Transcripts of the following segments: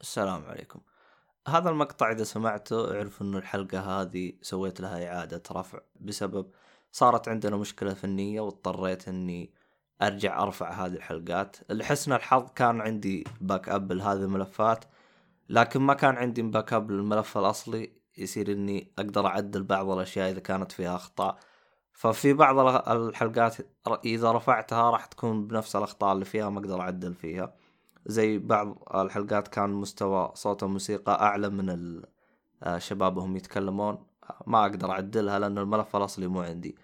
السلام عليكم. هذا المقطع إذا سمعته اعرف إنه الحلقة هذه سويت لها إعادة رفع بسبب صارت عندنا مشكلة فنية واضطريت إني أرجع أرفع هذه الحلقات. لحسن الحظ كان عندي backup لهذه الملفات لكن ما كان عندي backup للملف الأصلي. يصير إني أقدر أعدل بعض الأشياء إذا كانت فيها أخطاء. ففي بعض الحلقات إذا رفعتها راح تكون بنفس الأخطاء اللي فيها ما أقدر أعدل فيها. زي بعض الحلقات كان مستوى صوت الموسيقى أعلى من الشباب وهم يتكلمون. ما أقدر أعدلها لأن الملف الأصلي مو عندي.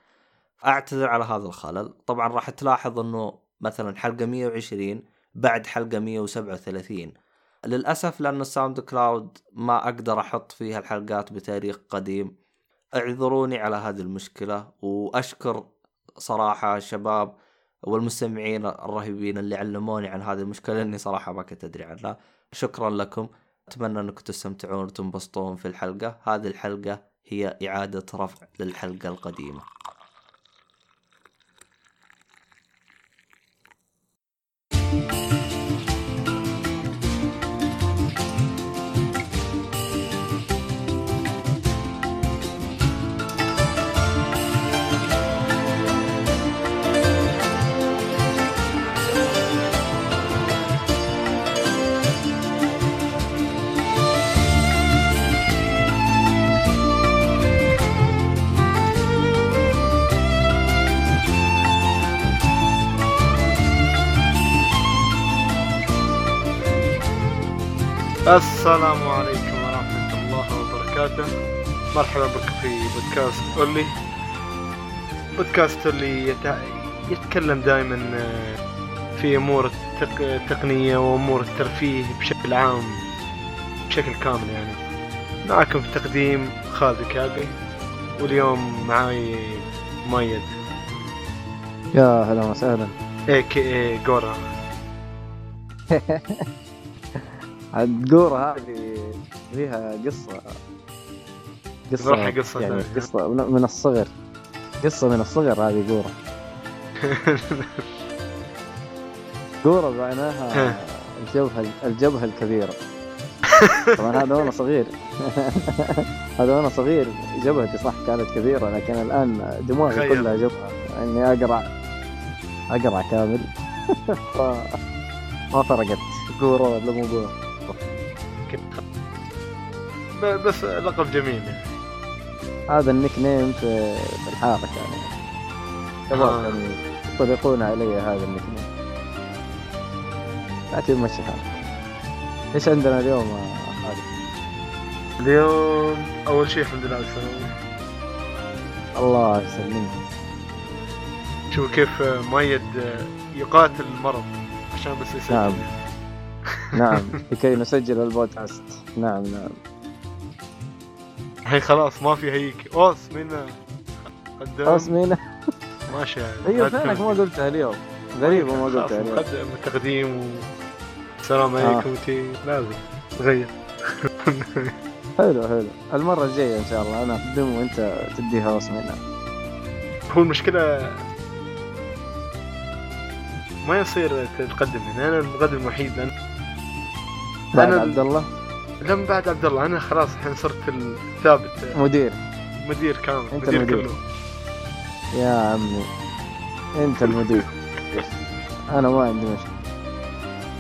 اعتذر على هذا الخلل. طبعا راح تلاحظ إنه مثلا حلقة 120 بعد حلقة 137 للأسف لأن ال SoundCloud ما أقدر أحط فيها الحلقات بتاريخ قديم. اعذروني على هذه المشكلة وأشكر صراحة الشباب والمستمعين الرهيبين اللي علموني عن هذه المشكلة لأني صراحة ما كنت أدري عنها. شكرا لكم. أتمنى أنكم تستمتعون وتنبسطون في الحلقة. هذه الحلقة هي إعادة رفع للحلقة القديمة. السلام عليكم ورحمة الله وبركاته. مرحبا بك في بودكاست أولي. بودكاست اللي يت... يتكلم دائما آه، في أمور التق... التقنية وأمور الترفيه بشكل عام بشكل كامل يعني. معكم في تقديم خالد كابي واليوم معاي مايد يا هلا وسهلا. اي كي اي جورا الدورة هذه فيها قصة قصة قصة يعني. قصة من الصغر. قصة من الصغر هذه قورة. قورة معناها الجبهة الجبهة الكبيرة. طبعا هذا وأنا صغير. هذا وأنا صغير. جبهتي صح كانت كبيرة لكن الآن دموعي تخيل. كلها جبهة. إني اقرع اقرع كامل. ما فرقت. قورة ولا مو قورة؟ ب- بس لقب جميل يعني. هذا ال nickname في الحارة يعني. شباب آه. كانوا يطلقون علي هذا ال nickname. لكن مشي حالك إيش عندنا اليوم خالد؟ اليوم أول شيء الحمد لله على السلامة. الله يسلمك. شوف كيف مؤيد يقاتل المرض عشان بس يسجل نعم. نعم. لكي نسجل البودكاست. نعم نعم. الحين خلاص ما في هيك. أوس مين قدام خلاص مين ماشي أيوه فينك ما. قلتها اليوم. غريبة ما قلتها اليوم. مقدم التقديم و... السلام آه. عليكم. وتي لازم. تغير. حلو حلو. المرة الجاية إن شاء الله أنا أقدم وأنت تديها راس منها هو المشكلة ما يصير تقدم. يعني أنا المقدم الوحيد. لأن بعد عبد الله؟ لما بعد عبد الله. أنا خلاص الحين صرت الثابت. مدير. مدير كامل. أنت مدير المدير. كله. يا عمي. أنت المدير. أنا ما عندي مشكلة.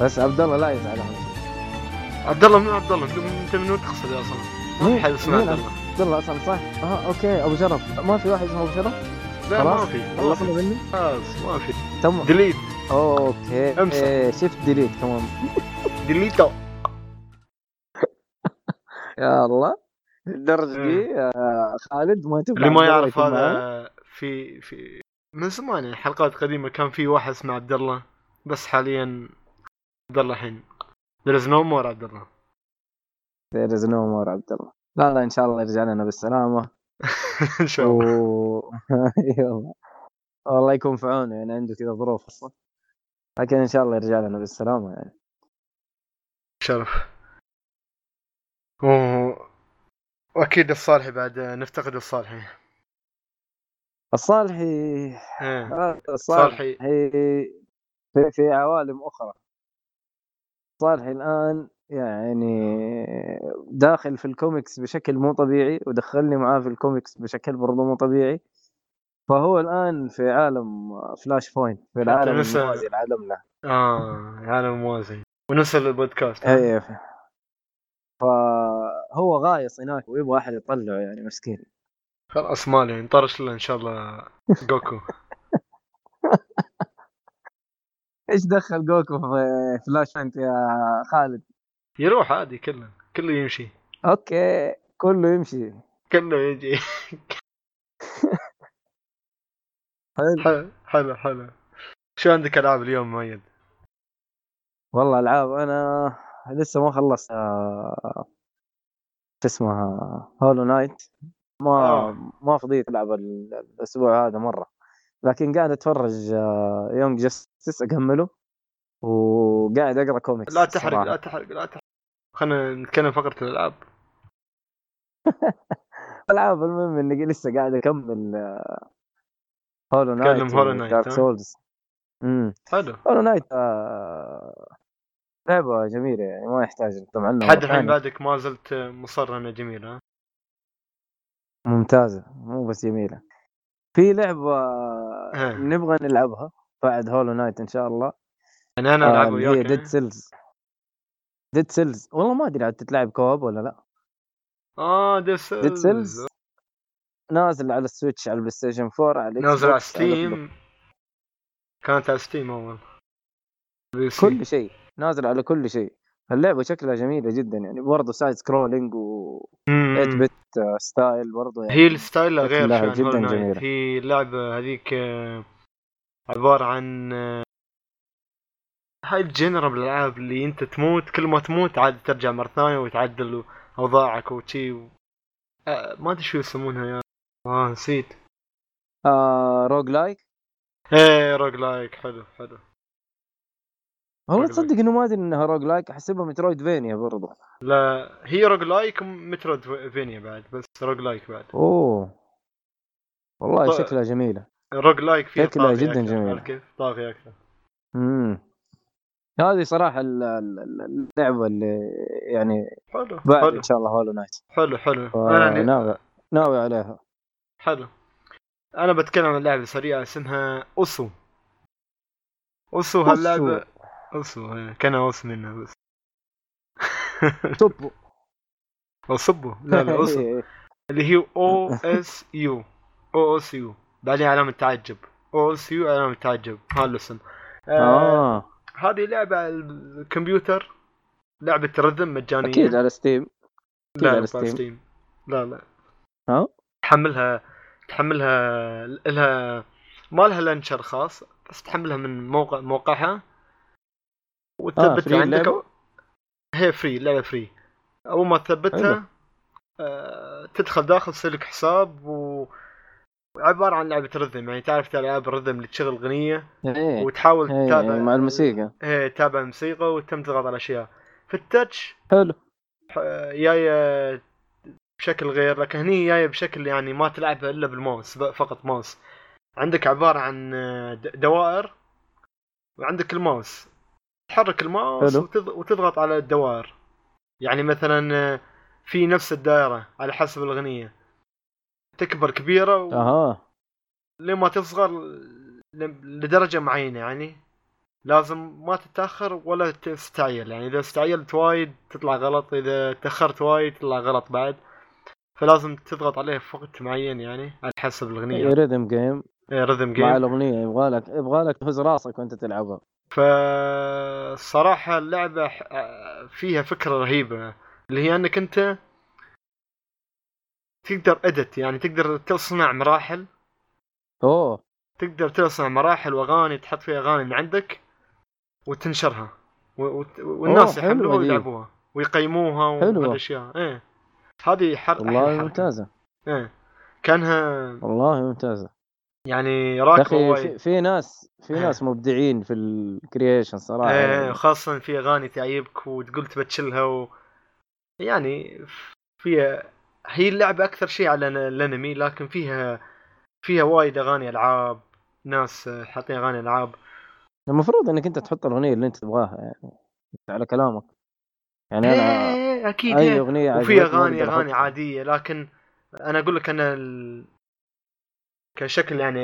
بس عبد الله لا يزعل. عبد الله من عبد الله. أنت من وين تقصد يا أصلا؟ ما في حد اسمه عبد الله. عبد الله أصلا صح؟ آه أوكي. أبو شرف. ما في واحد اسمه أبو شرف؟ لا ما في. خلصنا مني؟ خلاص ما في. تم. ديليت. أوكي. أمسح. إيه شفت delete. كمان delete و. يا الله الدرجة دي إيه. يا خالد ما تبغى اللي ما يعرف؟ هذا في في من زمان يعني حلقات قديمة كان في واحد اسمه عبد الله بس حاليا عبد الله الحين. There is no more عبد الله. There is no more عبد الله. لا لا إن شاء الله يرجع لنا بالسلامة. إن شاء الله. و... والله يكون في عونه يعني عنده كذا ظروف أصلا. لكن إن شاء الله يرجع لنا بالسلامة يعني. شرف و... واكيد الصالحي بعد نفتقد الصالحي. الصالحي إيه. الصالحي في, في عوالم أخرى. صالحي الآن يعني داخل في الكوميكس بشكل مو طبيعي ودخلني معاه في الكوميكس بشكل برضه مو طبيعي. فهو الآن في عالم Flashpoint في العالم الموازي لعالمنا آه عالم موازي. ونسى البودكاست. اي ف- فهو غايص هناك ويبغى أحد يطلعه يعني مسكين. خلاص مالي نطرش له إن شاء الله جوكو. إيش دخل جوكو في Flashpoint يا خالد؟ يروح عادي كله كله يمشي. أوكي كله يمشي. كله يجي. حلو حلو حلو. شو عندك ألعاب اليوم مؤيد؟ والله ألعاب أنا لسه ما خلصت آه، شو اسمها Hollow Knight. ما آه. ما فضيت ألعب ال- الأسبوع هذا مرة. لكن قاعد أتفرج Young Justice أكمله وقاعد أقرأ كوميكس لا تحرق صراحة. لا تحرق لا تحرق. خلينا نتكلم فقرة الألعاب. العاب المهم إني لسه قاعد أكمل Hollow Knight تكلم Hollow Knight، Dark؟ Souls امم حلو. Hollow Knight آه، لعبة جميلة يعني ما يحتاج نتكلم عنها لحد الحين. بعدك ما زلت مصر انها جميلة ها؟ ممتازة مو بس جميلة في لعبة ها. نبغى نلعبها بعد Hollow Knight إن شاء الله يعني أنا آه، العب هي وياك Dead يعني؟ Cells Dead Cells والله ما أدري عاد تتلعب co-op ولا لا آه Dead Dead Cells نازل على ال Switch على ال PlayStation 4 على نازل على Steam كانت على Steam أول. كل شيء نازل على كل شيء اللعبة شكلها جميلة جدا يعني برضه side scrolling و 8 مم. bit style برضه يعني هي ال style غير عن جداً. جميلة. هي اللعبة هذيك آه، عبارة عن آه، هاي ال genre من الألعاب اللي أنت تموت كل ما تموت عاد ترجع مرة ثانية وتعدل أوضاعك وشي و... آه ما أدري شو يسمونها يا آه نسيت آه roguelike إيه roguelike حلو حلو والله. تصدق إنه ما أدري إنها roguelike أحسبها metroidvania برضه لا هي roguelike metroidvania بعد بس roguelike بعد. أوه. والله طيب. شكلها جميلة. roguelike فيه شكلها جداً. عارف كيف؟ طاغي أكثر. امم هذه صراحة ال- ال- ال- اللعبة اللي يعني حلو بعد حلو. إن شاء الله Hollow Knight حلو حلو. أنا ناوي ناوي عليها. حلو. أنا بتكلم عن لعبة سريعة اسمها osu. osu هاللعبة إيه، كان أوس منها بس. توبو أو صبو. لا لا osu اللي هي O S U. O S U. بعدين علامة تعجب. O S U علامة تعجب. هذا الاسم آه آه. هذه لعبة على الكمبيوتر. لعبة rhythm مجانية. أكيد على Steam. لا على Steam. Steam. لا لا. ها؟ تحملها تحملها لها ما لها launcher خاص بس تحملها من موقع موقعها. آه، وتثبتها free عندك؟ أو- هي free اللعبه free أول ما. تثبتها آه تدخل داخل تصير لك حساب و عبارة عن لعبة رذم يعني تعرف العاب الرذم اللي تشغل أغنية إيه. وتحاول إيه تتابع مع الموسيقى. إيه تتابع الموسيقى وتم تضغط على أشياء. في التاتش حلو. جاية بشكل غير لكن هني جاية بشكل يعني ما تلعبها إلا بالماوس فقط ماوس. عندك عبارة عن د- دوائر وعندك الماوس. تحرك الماوس. وتض- وتضغط على الدوائر يعني مثلا في نفس الدائرة على حسب الأغنية. تكبر كبيرة و... أها. لما تصغر ل- لدرجة معينة يعني. لازم ما تتأخر ولا تستعجل. يعني إذا استعجلت وايد تطلع غلط إذا تأخرت وايد تطلع غلط بعد. فلازم تضغط عليه في وقت معين يعني على حسب الأغنية. ريذم جيم إيه، رذم مع جيم الأغنية يبغى لك يبغى لك تهز راسك وأنت تلعبها. فالصراحة اللعبة فيها فكرة رهيبة اللي هي أنك أنت تقدر ادت يعني تقدر تصنع مراحل. أوه. تقدر تصنع مراحل وأغاني تحط فيها أغاني من عندك وتنشرها. والناس يحملوها. ويلعبوها ويقيموها حلوة. وهالاشياء إيه. هذه حر أحلى والله حركة. ممتازة. إيه. كأنها والله ممتازة. يعني وايد في, في ناس في إيه. ناس مبدعين في الكرييشن صراحة إيه يعني. خاصة في أغاني تعيبك وتقول تبى تشيلها و... يعني فيها هي اللعبة أكثر شيء على ال- الأنمي لكن فيها فيها وايد أغاني ألعاب ناس حاطين أغاني ألعاب المفروض إنك أنت تحط الأغنية اللي أنت تبغاها يعني على كلامك يعني أنا إيه، أكيد أي إيه. أغنية وفي أغاني أغاني عادية لكن أنا أقول لك أنا ال... كشكل يعني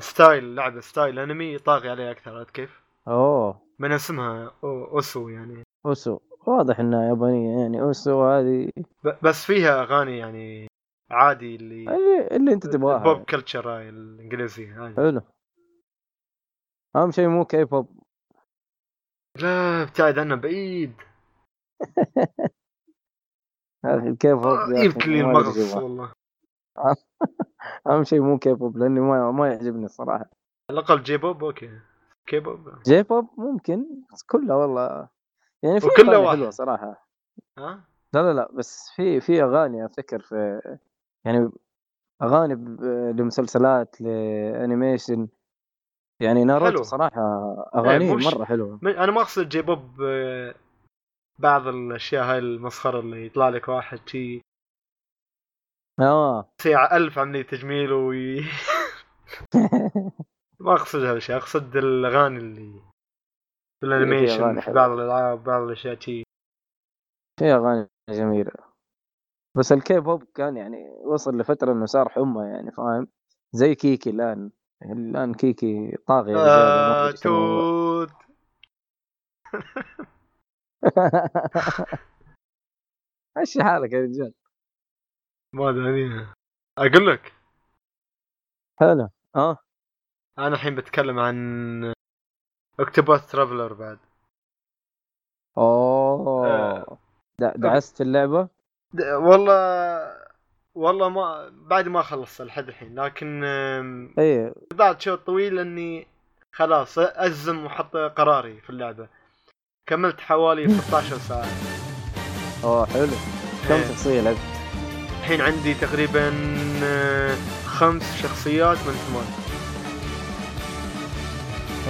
style لعبة style أنمي طاغي عليه أكثر عرفت كيف؟ أوه من اسمها أو- osu يعني osu واضح إنها يابانية يعني osu هذه. بس فيها أغاني يعني عادي اللي اللي, اللي أنت تبغاها البوب يعني. culture هاي الانجليزي هاي حلو أهم شيء مو كي بوب لا ابتعد عنه بعيد يا أخي الكي بوب يا أخي جبت لي المغص. والله أهم شيء مو كي بوب لأني ما ما يعجبني الصراحة. على الأقل J-pop okay. K-pop J-pop ممكن بس كلها والله. يعني في وكلها أغاني واحد. حلوة صراحة. ها؟ لا لا لا بس في في أغاني أفتكر في يعني أغاني لمسلسلات ل animation. يعني ناروتو. صراحة اغاني مش- مرة حلوة. أنا ما أقصد J-pop آه، بعض الأشياء هاي المسخرة اللي يطلع لك واحد شي. آه. ساعة ألف عملية تجميل وي... ما أقصد هذا الشيء أقصد الأغاني اللي في ال animation في. بعض الألعاب بعض الأشياء شي. في أغاني جميلة. بس الكي بوب كان يعني وصل لفترة إنه صار حمى يعني فاهم؟ زي كيكي الآن. الآن كيكي ما آه. توت. مشي حالك يا رجال. ما أدري أقول لك. حلو. آه. أنا الحين بتكلم عن اكتوباث ترافلر بعد. أوه. آه. دعست اللعبة؟ والله والله ما بعد ما خلصت لحد الحين لكن اي بعد شوط طويل إني خلاص أزم وحط قراري في اللعبة. كملت حوالي 16 ساعة. أوه حلو. كم. شخصيه لعبت؟ الحين عندي تقريبا آه، خمس شخصيات من ثمان.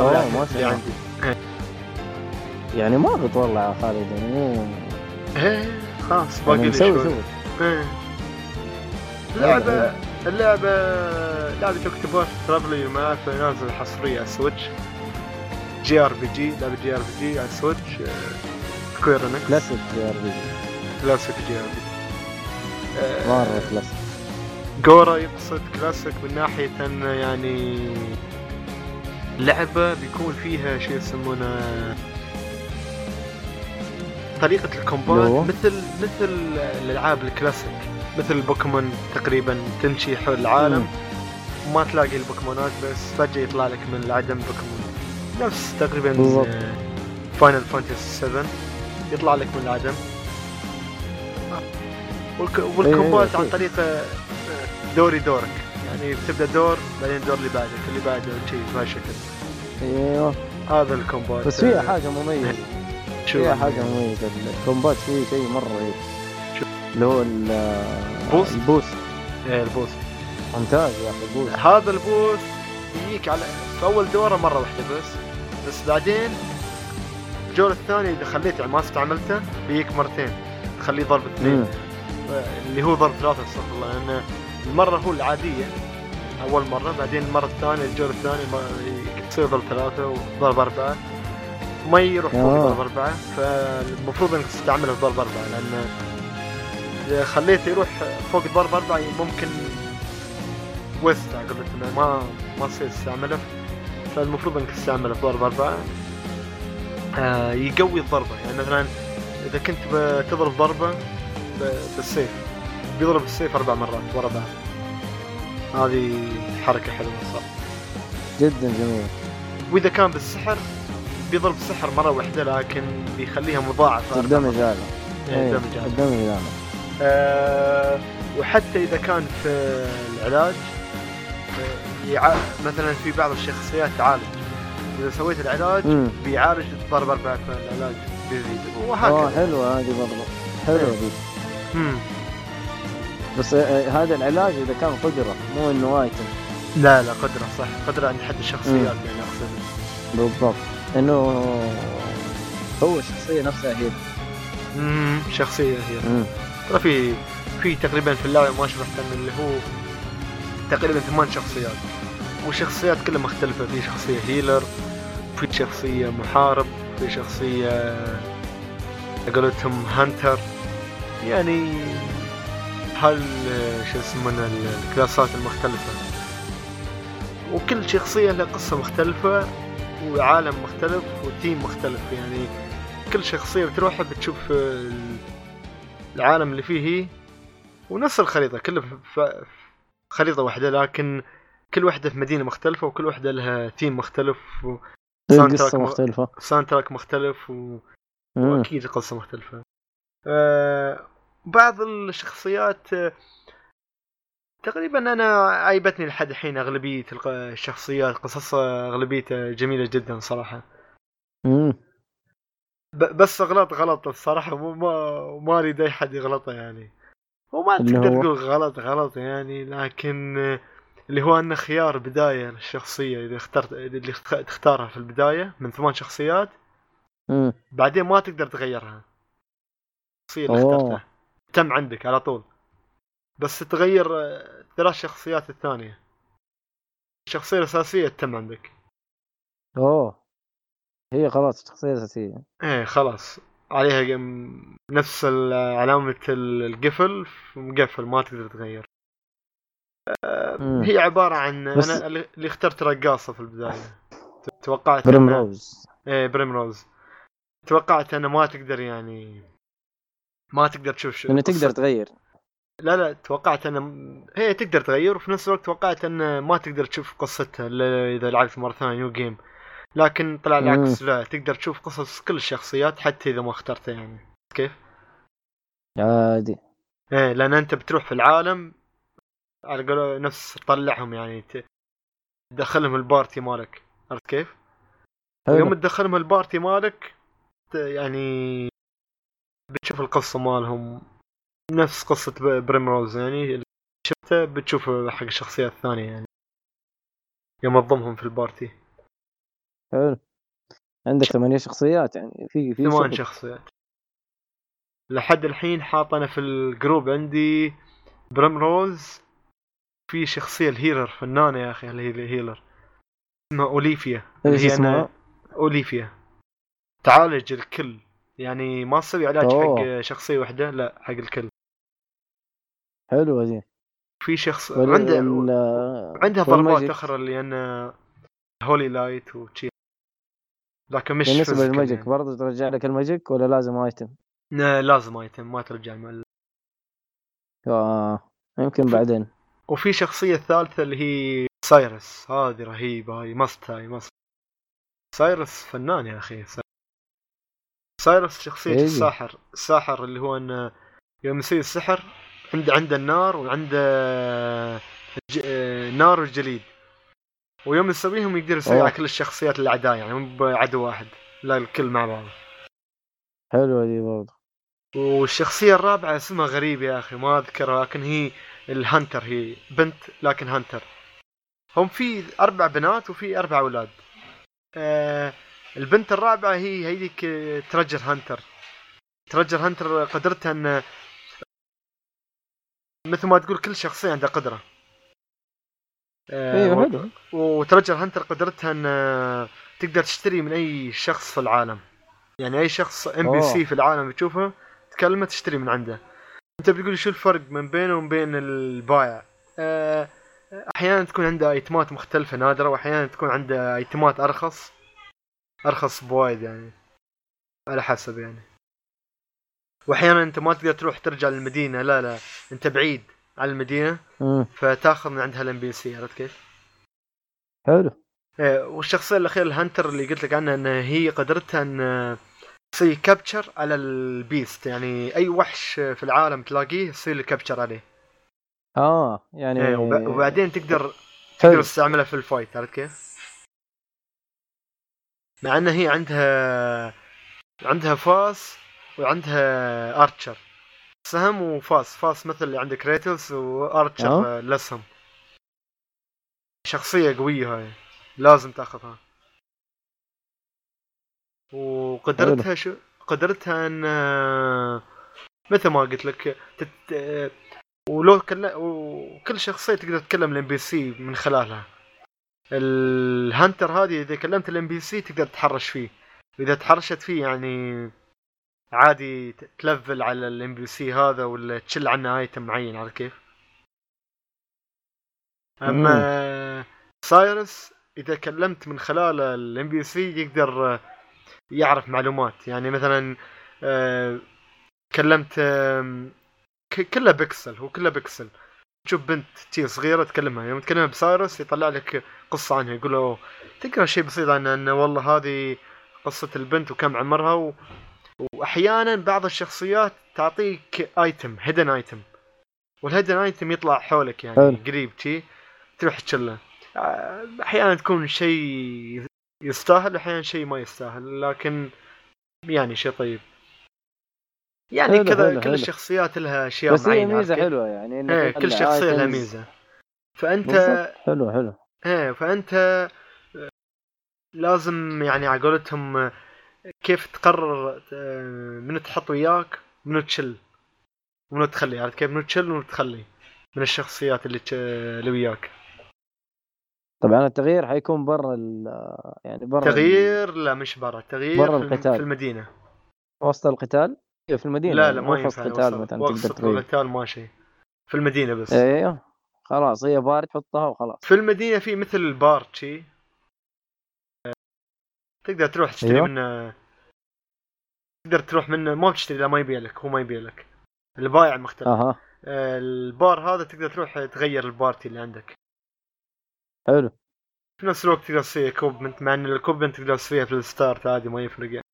أوه ما شاء اللي الله عندي يعني ما غلط والله يا خالد يعني مو إيه خلاص باقي يعني لي شوي. شغل إيه. اللعبة اللعبة لعبة اكتوباث ترافلر معك نازل حصرية على السويتش JRPG لعبة JRPG على ال Switch Square Enix classic يا رجل classic JRP مرة classic genre يقصد كلاسيك من ناحية انه يعني لعبة بيكون فيها شيء يسمونه؟ هو؟ الكومبات مثل مثل الألعاب الكلاسيك مثل البوكيمون تقريبا تمشي حول العالم. وما تلاقي البوكيمونات بس فجأة يطلع لك من العدم بوكيمون. نفس تقريبا. Final Fantasy 7 يطلع لك من العدم. وال combat إيه، عن أكيد. طريق آه، دوري دورك. يعني بتبدأ دور بعدين الدور اللي بعدك اللي بعده شيء بهالشكل أيوه. هذا ال combat. بس فيها آه، حاجة مميزة. شو فيها حاجة مميزة. ال combat فيه شيء مرة رهيب؟ اللي هو ال- boost؟ ال boost. إيه ال boost ممتاز يا أخي ال boost. هذا ال boost يجيك على في أول دورة مرة واحدة بس. بس بعدين الجولة الثانية إذا خليته يعني ما استعملته بيجيك مرتين. تخليه ضرب اثنين. اللي هو ضرب ثلاثة استغفر الله لأن المرة هو العادية أول مرة بعدين المرة الثانية الجولة الثانية يصير ضرب ثلاثة وضرب أربعة ما يروح فوق آه. ضرب أربعة فالمفروض إنك تستعمله في ضرب أربعة لأن إذا خليته يروح فوق ضرب أربعة ممكن ويست قلت إنه ما ما تصير تستعمله فالمفروض إنك تستعمله في ضرب أربعة آه يقوي الضربة يعني مثلا إذا كنت بتضرب ضربة بالسيف بيضرب السيف أربع مرات ورا بعض. هذه حركة حلوة صح جدا جميل. وإذا كان بالسحر بيضرب السحر مرة واحدة لكن بيخليها مضاعفة. الدمج. هذا. إيه، إيه، الدمج هذا. الدمج هذا. آه وحتى إذا كان في العلاج آه، يع... مثلا في بعض الشخصيات تعالج. إذا سويت العلاج امم بيعالج ضرب أربعة فالعلاج بيزيد. وهكذا. حلوة هذه برضه حلوة إيه. دي مم. بس آه، هذا العلاج إذا كان قدرة مو إنه item لا لا قدرة صح. قدرة عند حد الشخصيات يعني أقصد. بالضبط. إنه هو الشخصيه نفسها هي. امم شخصية هي. ترى في في تقريبا في اللعبه ما شرحت إنه اللي هو تقريبا ثمان شخصيات. والشخصيات كلها مختلفة. في شخصية هيلر في شخصية محارب في شخصية قولتهم هانتر يعني هال شو يسمونه الكلاسات المختلفة. وكل شخصية لها قصة مختلفة وعالم مختلف وتيم مختلف. يعني كل شخصية بتروحها بتشوف ال- العالم اللي فيه هي ونفس الخريطة كله في- خريطة واحدة لكن كل واحدة في مدينة مختلفة وكل واحدة لها ثيم مختلف sound قصة track م- مختلفة. و soundtrack مختلف و... وأكيد قصة مختلفة. أه بعض الشخصيات تقريبا أنا عيبتني لحد الحين أغلبية الشخصيات قصصها اغلبيتها جميلة جدا صراحة مم. ب- بس غلط غلط الصراحة مو ما ما أريد أي حد يغلطه يعني هو ما اللي تقدر هو؟ تقول غلط غلط يعني لكن اللي هو إنه خيار بداية للشخصيه اذا اخترت اللي تختارها في البداية من ثمان شخصيات مم. بعدين ما تقدر تغيرها الشخصية اللي أوه. اخترتها تم عندك على طول. بس تغير آه، ثلاث شخصيات الثانية. الشخصية الأساسية تم عندك. أوه. هي خلاص شخصية أساسية. إيه خلاص. عليها نفس علامة ال- القفل. مقفل ما تقدر تغير. هي عبارة عن بس- أنا اللي اخترت رقاصة في البداية. توقعت بريمروز. إيه بريمروز توقعت أنه ما تقدر يعني ما تقدر تشوف شو إنه تقدر تغير. لا لا توقعت ان هي تقدر تغير وفي نفس الوقت توقعت ان ما تقدر تشوف قصتها إلا إذا لعبت مرة ثانية new game لكن طلع العكس لا تقدر تشوف قصص كل الشخصيات حتى إذا ما اخترتها يعني. كيف؟ عادي. إيه لأن أنت بتروح في العالم على قول نفس تطلعهم يعني تدخلهم ال party مالك. عرفت كيف؟ يوم تدخلهم ال party مالك يعني بتشوف القصة مالهم. نفس قصة ب- بريمروز يعني شفته بتشوف حق الشخصيات الثانية يعني. يوم تضمهم في ال party. حلو. عندك ثمانية شخصيات يعني في في ثمان. شخصيات. لحد الحين حاط أنا في ال group عندي بريمروز في شخصية ال healer فنانة يا أخي اللي هي ال healer. اسمها أوليفيا. اللي هي اسمها؟ أوليفيا. تعالج الكل. يعني ما تسوي علاج أوه. حق شخصية واحدة لا حق الكل حلوة دي في شخص عنده عندها ضربات. أخرى اللي أنا holy light وشي لكن مش physical لل magic يعني. برضه ترجع لك ال magic ولا لازم item؟ لا، لازم item ما ترجع مع ال- آه. يمكن بعدين وفي شخصية ثالثة اللي هي سايرس هذه رهيبة هاي مست هاي مست سايرس فنان يا أخي سايرس شخصية إيه. الساحر. الساحر اللي هو إنه يوم يصير السحر عنده عنده النار وعنده الج... آه، النار والجليد ويوم يسويهم يقدر يسوي. على كل الشخصيات الأعداء يعني مو بعدو واحد لا الكل مع بعض. حلوة دي برضه. والشخصية الرابعة اسمها غريب يا أخي ما أذكرها لكن هي الهنتر هي بنت لكن هنتر هم في أربع بنات وفي أربع أولاد. آه البنت الرابعة هي هيديك ترجر هنتر ترجر هنتر قدرتها أن مثل ما تقول كل شخصية عندها قدرة. آه أيوه وترجر هنتر قدرتها أن تقدر تشتري من أي شخص في العالم. يعني أي شخص NPC. في العالم تشوفه تكلمه تشتري من عنده. أنت بتقول شو الفرق من بينه وبين البائع آه، أحيانا تكون عنده items ات مختلفة نادرة وأحيانا تكون عنده items ات أرخص. أرخص بوايد يعني على حسب يعني واحيانا أنت ما تقدر تروح ترجع للمدينة لا لا أنت بعيد عن المدينة مم. فتأخذ من عندها ال NPC عرفت كيف؟ حلو إيه، والشخصية الأخيرة ال hunter اللي قلت لك عنها إن هي قدرتها إن تسوي capture على ال beast يعني أي وحش في العالم تلاقيه يصير capture عليه آه يعني وب- وبعدين تقدر حلو. تقدر تستعملها في ال fight عرفت كيف؟ مع إن هي عندها عندها فاس وعندها archer سهم وفاس. فاس مثل اللي عندك ريتلز و archer. آه. لسهم شخصية قوية هاي. لازم تأخذها. وقدرتها شو؟ قدرتها إن مثل ما قلت لك تت... آه، ولو كل... وكل شخصية تقدر تتكلم ال NPC من خلالها. ال hunter هذه إذا كلمت ال NPC تقدر تتحرش فيه. واذا تحرشت فيه يعني عادي تلفل على ال NPC هذا ولا تشل عنه item معين على كيف؟ أما سايرس إذا كلمت من خلال الام بي سي يقدر يعرف معلومات. يعني مثلا آه، كلمت كله بكسل هو كله بكسل تشوف بنت تي صغيرة تكلمها يوم تكلمها بسايرس يطلع لك قصة عنها يقول له تقرأ شيء بسيط عنها انه والله هذه قصة البنت وكم عمرها و... واحيانا بعض الشخصيات تعطيك ايتم هيدن ايتم والهيدن ايتم يطلع حولك يعني حلو. قريب تي تروح تشله. أحيانا تكون شيء يستاهل أحيانا شيء ما يستاهل لكن يعني شيء طيب. يعني حلو، كذا حلو، كل. الشخصيات لها اشياء بس هي معينه ميزة؟ حلوة يعني إيه كل شخصيه لها. ميزة فأنت بالضبط حلو حلو إيه فأنت لازم يعني على قولتهم كيف تقرر آه، منو تحط وياك منو تشل منو تخلي عرفت كيف منو تشل ومنو تخلي من الشخصيات اللي اللي وياك طبعا التغيير حيكون برا يعني برا ال- تغيير لا مش برا تغيير برا القتال. في المدينة وسط القتال في المدينة لا يعني لا ما ينفع قتال مثلا تقدر تغير القتال ما شيء. في المدينة بس. أيوه خلاص هي بار تحطها وخلاص. في المدينة في مثل البار شي. تقدر تروح تشتري أيوة. منه. تقدر تروح منه. ما بتشتري لا ما يبيع لك هو ما يبيع لك. البايع مختلف. آه، البار هذا تقدر تروح تغير ال party اللي عندك. حلو. في نفس الوقت تقدر تسوي equipment مع إن ال equipment تقدر تسويها في ال start عادي ما يفرق يعني.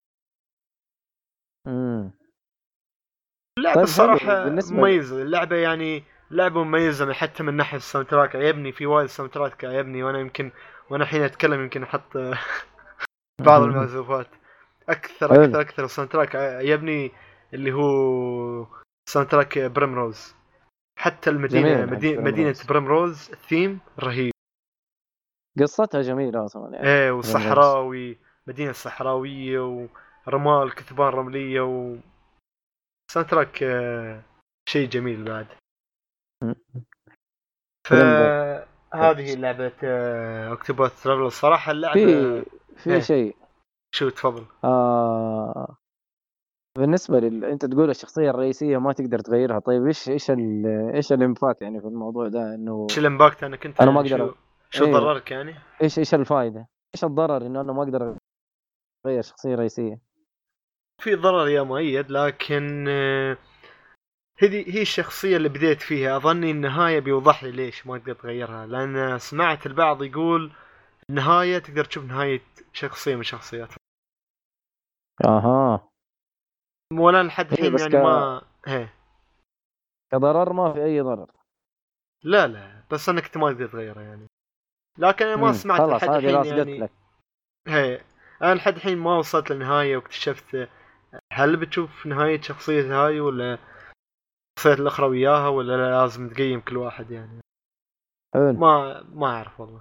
امم اللعبة طيب الصراحة حلو، بالنسبة- مميزة. اللعبة يعني لعبة مميزة من حتى من ناحية ال soundtrack عجبني في وايد soundtrack عجبني وأنا يمكن وأنا الحين أتكلم يمكن أحط بعض المعزوفات. أكثر. أكثر أكثر ال soundtrack عجبني اللي هو soundtrack بريمروز. حتى المدينة جميل، مدينة, بريمروز. الثيم رهيب. قصتها جميلة أصلا يعني. إيه وصحراوي مدينة صحراوية ورمال كثبان رملية و soundtrack آه، شيء جميل بعد. فهذه لعبة Octopath Traveler الصراحة اللعبة في في إيه. شيء شو تفضل آه بالنسبة لل أنت تقول الشخصية الرئيسية ما تقدر تغيرها طيب إيش إيش ال... إيش ال impact يعني في الموضوع ده إنه إيش ال impact أنا كنت أنا ما أقدر شو, شو إيه. ضررك يعني؟ إيش إيش الفائده؟ إيش الضرر إنه أنا ما أقدر أغير شخصية رئيسية؟ في ضرر يا مؤيد لكن آه، هذه هي الشخصية اللي بديت فيها. أظني النهاية بيوضح لي ليش ما تقدر تغيرها. لأن سمعت البعض يقول النهاية تقدر تشوف نهاية شخصية من الشخصيات أها. ولا لحد إيه، الحين يعني ك- ما هي كضرر ما في أي ضرر. لا لا بس أنك ما تقدر تغيرها يعني. لكن أنا ما مم. سمعت لحد الحين يعني لك. هي أنا لحد الحين ما وصلت للنهاية واكتشفت هل بتشوف نهاية شخصية هاي ولا الشخصيات الأخرى وياها ولا لا لازم تقيم كل واحد يعني؟ حلو. ما ما أعرف والله.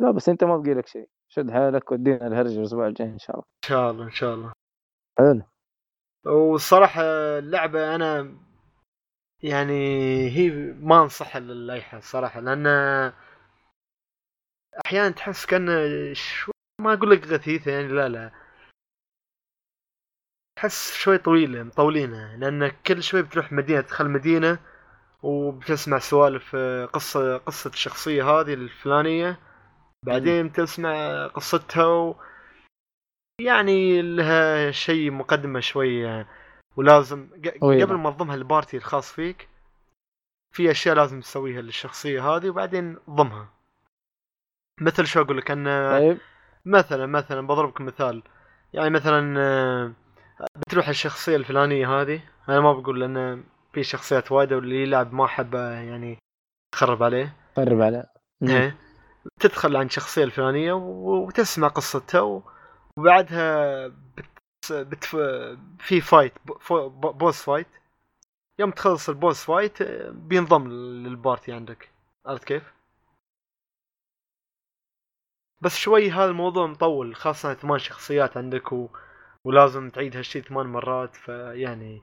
لا بس أنت ما بقي لك شيء. شد حالك ودينا الهرج الأسبوع الجاي إن شاء الله. إن شاء الله إن شاء الله. حلو. والصراحة اللعبة أنا يعني هي ما انصحها لاي احد صراحة لأن أحيانا تحس كان شو ما أقول لك غثيثة يعني لا لا. تحس شوي طويله مطولينها لأن كل شوي بتروح مدينة تدخل مدينة وبتسمع سوالف قصة قصة الشخصية هذه الفلانية بعدين تسمع قصتها و... يعني لها شيء مقدمة شوية ولازم ق- طويلة. قبل ما تضمها البارتي الخاص فيك في أشياء لازم تسويها للشخصية هذه وبعدين ضمها. مثل شو أقول لك أن طيب. مثلا مثلا بضربكم مثال يعني مثلا بتروح الشخصية الفلانية هذه أنا ما بقول لأن في شخصيات وايده واللي يلعب ما حب يعني خرب عليه قرب على مم. إيه. تدخل عن الشخصيه الفلانية وتسمع قصتها وبعدها بت... بت... في fight boss fight يوم تخلص ال boss fight بينضم لل party عندك عرفت كيف؟ بس شوي هذا الموضوع مطول خاصة ثمان شخصيات عندك و... ولازم تعيد هالشي ثمان مرات فيعني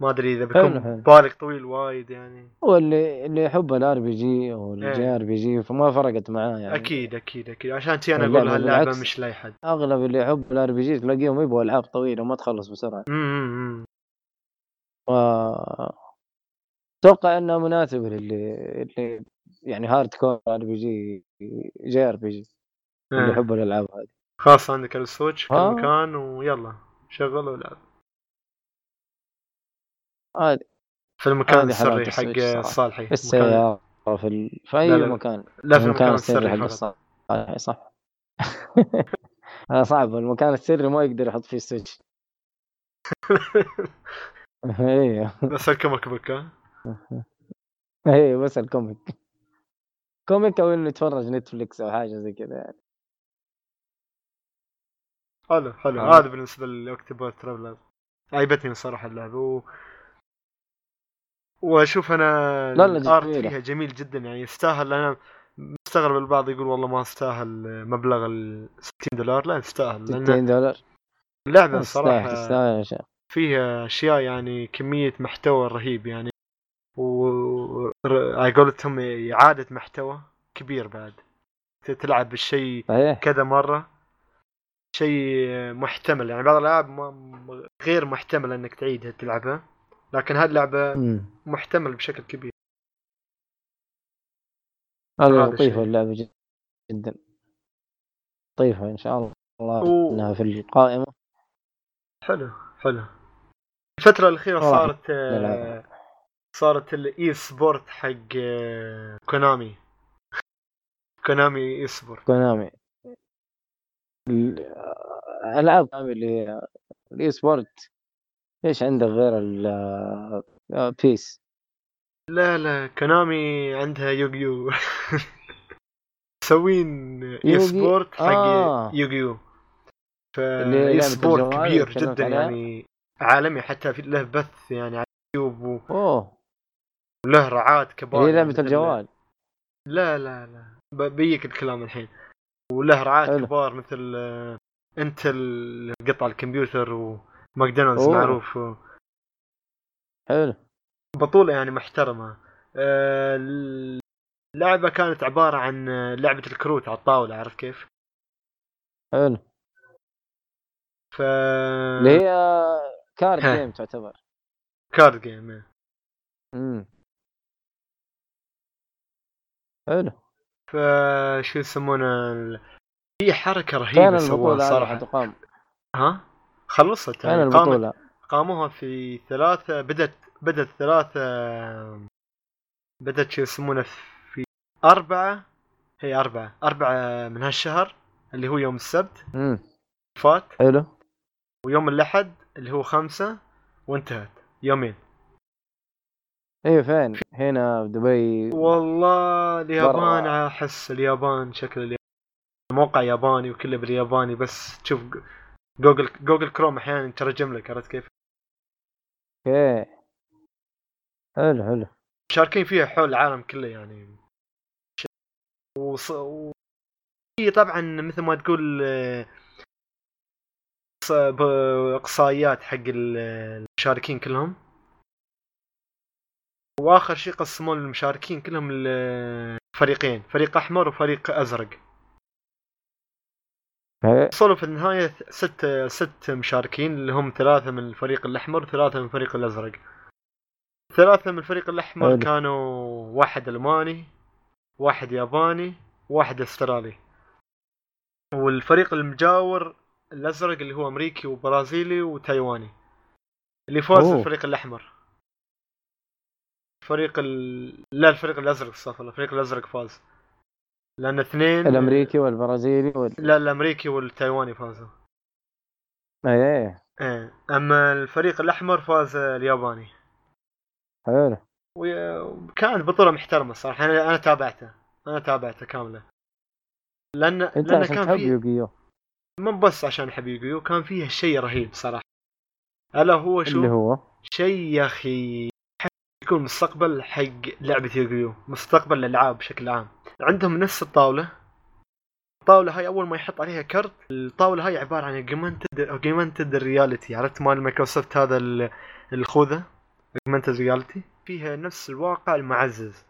ما أدري إذا بيكون. بالك طويل وايد يعني. واللي اللي يحب ال RPG أو الجي إيه. RPG فما فرقت معاه يعني. أكيد أكيد أكيد. عشان تي أنا أقول هاللعبة. مش لأي حد. أغلب اللي يحب ال RPG تلاقيهم يبغوا ألعاب طويلة وما تخلص بسرعة. امم ف أتوقع انها مناسبه للي اللي يعني hardcore ار بي جي جي ار بي جي اللي يحب الألعاب هذه. خلاص عندك ال Switch في آه. المكان ويلا شغل والعب هذه في المكان السري حق. صالحي في مكان- السياره في, ال... في أي لا، لا. مكان. لا في المكان السري حق الصالح صح. آه، صعب. المكان السري ما يقدر يحط فيه ال Switch. أيوه بس ال comic book ها؟ أيوه بس ال comic. comic أو إنه يتفرج Netflix أو حاجة زي كذا يعني. حلو حلو. آه. هذا بالنسبة ل Octopath Traveler. عيبتني الصراحه اللعبة. و... وأشوف أنا لا، لا، ال art. فيها جميل جدا. يعني يستاهل. أنا مستغرب البعض يقول والله ما استاهل مبلغ ال 60 دولار. لا يستاهل. 60 لأن دولار. اللعبة تستاهل صراحة تستاهل فيها أشياء يعني كمية محتوى رهيب يعني. و على قولتهم إعادة محتوى كبير بعد. تلعب بالشيء كذا مرة. شيء محتمل يعني بعض الألعاب غير محتمل إنك تعيدها تلعبها لكن هذه اللعبة. محتمل بشكل كبير. لطيفه. اللعبة جد- جدا. لطيفه إن شاء الله و- إنها في القائمة. حلو حلو. الفترة الأخيرة صارت. آه، صارت ال e-sport حق Konami Konami e-sport Konami الألعاب اللي هي ال e-sport إيش عندك غير ال آه، PES؟ لا لا Konami عندها Yu-Gi-Oh. مسوين e-sport حق آه. Yu-Gi-Oh. فأي لعبة sport كبير جدا؟ يعني عالمي حتى في له بث يعني على اليوتيوب و- أوه. وله رعاة كبار هي يعني لعبة مثل- الجوال. لا لا لا. بيك الكلام الحين. وله رعاة. كبار مثل آه، Intel قطع الكمبيوتر وماكدونالدز. معروف و- حلو بطولة يعني محترمة آه، اللعبة كانت عبارة عن آه، لعبة الكروت على الطاولة عارف كيف؟ حلو ف اللي هي card ها. game تعتبر card game. امم حلو فشو يسمونه ال- في حركة فين رهيبة سووها صراحة. حتقام؟ ها؟ خلصت. فين يعني قامت البطولة؟ قاموها في ثلاثة بدت بدت ثلاثة بدت شو يسمونه في أربعة. هي أربعة. أربعة من هالشهر اللي هو يوم السبت. امم فات. حلو. ويوم الأحد اللي هو خمسة وانتهت. يومين. أيوه فين؟ هنا في دبي. والله اليابان. أحس اليابان شكل اليابان. موقع ياباني وكله بالياباني بس تشوف Google Google Chrome أحيانا يترجم لك عرفت كيف؟ أوكي. حلو حلو. مشاركين فيها حول العالم كله يعني. وص... و... هي طبعا مثل ما تقول آه، إقصائيات حق ال- المشاركين كلهم. واخر شيء قسموا المشاركين كلهم لفريقين فريق أحمر وفريق أزرق أوكي وصلوا في النهاية ست ست مشاركين اللي هم ثلاثة من الفريق الأحمر وثلاثة من الفريق الأزرق. ثلاثة من الفريق الأحمر حلو. كانوا واحد ألماني، واحد ياباني، واحد أسترالي. والفريق المجاور الأزرق اللي هو أمريكي وبرازيلي وتايواني. اللي فاز أوه. الفريق الأحمر. الفريق ال... لا الفريق الأزرق استغفر الفريق الأزرق فاز. لأن اثنين الأمريكي والبرازيلي وال لا الأمريكي والتايواني فازوا. إيه. إيه. أما الفريق الأحمر فاز الياباني. حلو. وكانت بطولة محترمة الصراحه أنا أنا تابعتها أنا تابعتها كاملة. لأن أنت لأن عشان كان تحب في يوغيو. مو بس عشان أحب يوغيو كان فيها شيء رهيب صراحة. ألا هو شو؟ اللي هو؟ شيء يا أخي. يكون مستقبل حق لعبة Yu-Gi-Oh مستقبل الألعاب بشكل عام. عندهم نفس الطاولة. الطاولة هاي أول ما يحط عليها كرت الطاولة هاي عبارة عن augmented augmented reality عرفت مال مايكروسوفت هذا ال- الخوذة؟ augmented reality فيها نفس الواقع المعزز.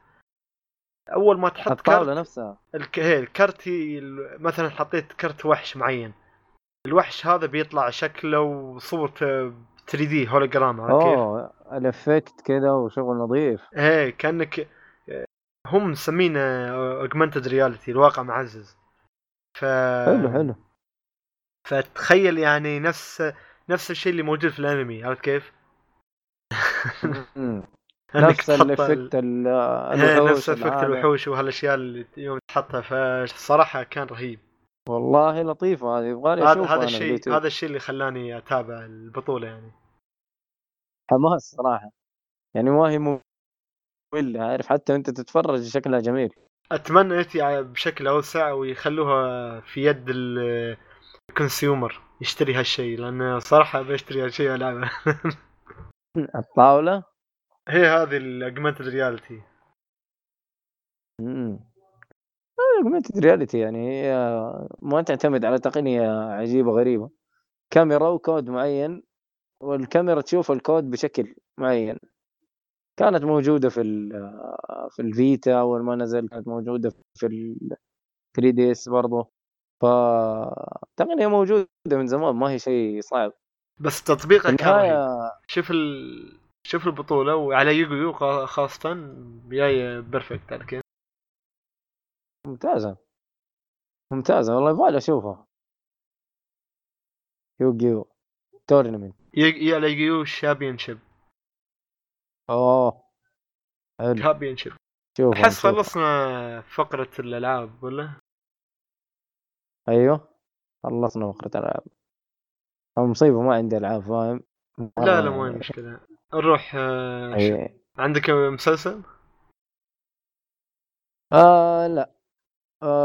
أول ما تحط الطاولة card نفسها. الك... هي الكرت هي مثلا حطيت كرت وحش معين. الوحش هذا بيطلع شكله وصورته 3 دي هولوجرام؟ اوه ال effect كذا وشغل نظيف إيه كأنك هم مسمينه augmented reality الواقع معزز ف حلو حلو فتخيل يعني نفس نفس الشيء اللي موجود في الأنمي عرفت كيف؟ نفس ال effect ال- إيه، الوحوش نفس effect العالم. الوحوش وهالاشياء اللي يوم تحطها فالصراحه كان رهيب والله لطيفه هذه يبغالي هذا اشوفها هذا الشيء. هذا الشيء اللي خلاني أتابع البطولة يعني. حماس صراحة. يعني ما هي مملة عارف حتى انت تتفرج شكلها جميل. أتمنى يأتي بشكل أوسع ويخلوها في يد ال- ال consumer يشتري هالشيء لأن صراحة بشتري هالشيء العبه الطاولة؟ هي هذه ال augmented reality augmented reality يعني هي ما تعتمد على تقنية عجيبة غريبة. كاميرا وكود معين والكاميرا تشوف الكود بشكل معين. كانت موجودة في ال- في الفيتا أول ما نزل كانت موجودة في ال 3 DS برضه ف تقنية موجودة من زمان ما هي شيء صعب. بس تطبيقها كان شوف ال... شوف البطولة وعلى يوغو يو خا- خاصة جاية perfect على كيف ممتازة. ممتازة والله يبغالي اشوفها يوغيو tournament. ي... على يوغو يو شامبيونشيب أوه. حلو. championship شوفها أحس. خلصنا فقرة الألعاب ولا؟ أيوه. خلصنا فقرة الألعاب. مصيبة ما عندي ألعاب فاهم؟ لا لا مو يعني- مشكلة. نروح آه، ش- أي- عندك مسلسل؟ آه لا.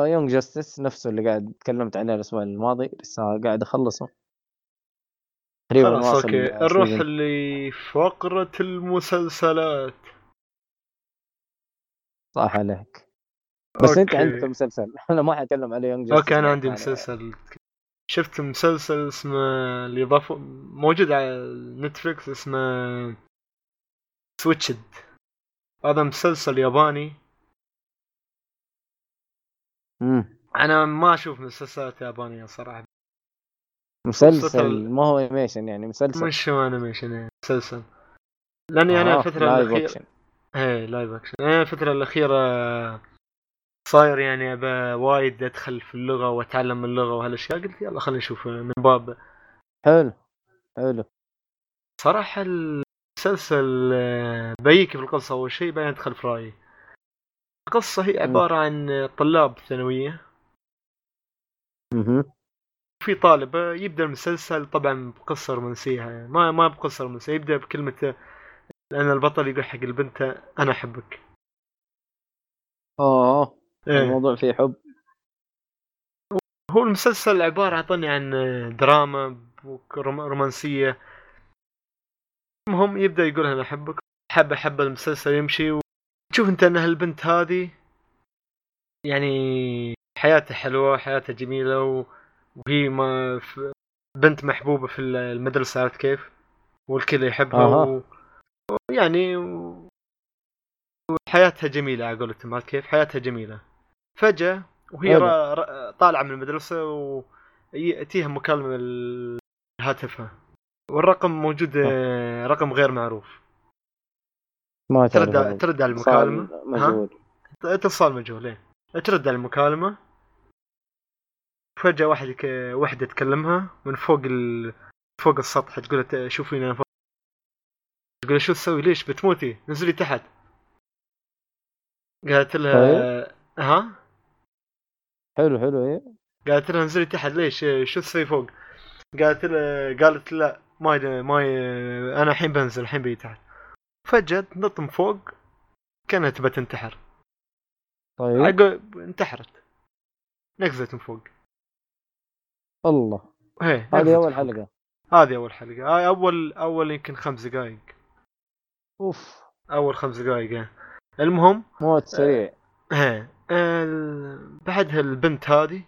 Young Justice نفسه اللي قاعد تكلمت عليه الأسبوع الماضي لسه قاعد أخلصه. تقريبا خلاص أوكي. نروح فقرة المسلسلات. صح عليك. بس أنت أوكي. عندك مسلسل. أنا ما حاتكلم على Young Justice أوكي أنا عندي مسلسل. شفت مسلسل اسمه اللي ضافوا موجود على نتفلكس اسمه Switched. هذا مسلسل ياباني. مم. أنا ما أشوف مسلسلات يابانية صراحة. مسلسل ما هو animation يعني مسلسل. مش هو animation مسلسل. لاني أنا آه، الفترة live الاخيره. إيه live action أنا الفترة الأخيرة صاير يعني أبى وايد أدخل في اللغة وأتعلم اللغة وهالأشياء. قلت يلا خلينا نشوف من باب. حلو حلو. صراحة المسلسل آه، بيك في القصة أول شيء بعدين أدخل في رأيي. القصة هي عبارة عن طلاب ثانوية. مهم. في طالب يبدأ المسلسل طبعا بقصة رومانسية يعني ما ما بقصة رومانسية يبدأ بكلمة آه، لأن البطل يقول حق البنت أنا أحبك. اوه إيه. الموضوع فيه حب. هو المسلسل عبارة أعطاني عن دراما رومانسية. المهم يبدأ يقول أنا أحبك. حب حب المسلسل يمشي وتشوف أنت أن هالبنت هذه يعني حياتها حلوة حياتها جميلة و- وهي ما بنت محبوبة في المدرسة عرفت كيف؟ والكل يحبها أها. و... ويعني و... وحياتها جميلة على قولتهم عرفت كيف؟ حياتها جميلة. فجأة وهي حلو. را... را... طالعة من المدرسة ويأتيها مكالمة ال- هاتفها والرقم موجود آه، رقم غير معروف. ما تعرف ترد. ترد على اتصال المكالمة؟ مجهول. اتصال مجهول إيه. ترد على المكالمة. فجأة واحد ك... واحدة تكلمها من فوق ال... فوق السطح تقول شوفيني أنا فوق تقول شو تسوي؟ ليش بتموتي؟ نزلي تحت. قالت لها ها؟ حلو حلو إيه. قالت لها انزلي تحت ليش؟ شو تسوي فوق؟ قالت لها قالت لا ما ما أنا الحين بنزل الحين بيجي تحت. فجأة تنط من فوق كانت تبى تنتحر. طيب. عقب انتحرت. نقزت من فوق. الله. هذه أول. حلقة. هذه أول حلقة. هاي أول أول يمكن خمس دقائق أوف. أول خمس دقائق. المهم موت سريع. ال- بعدها البنت هذه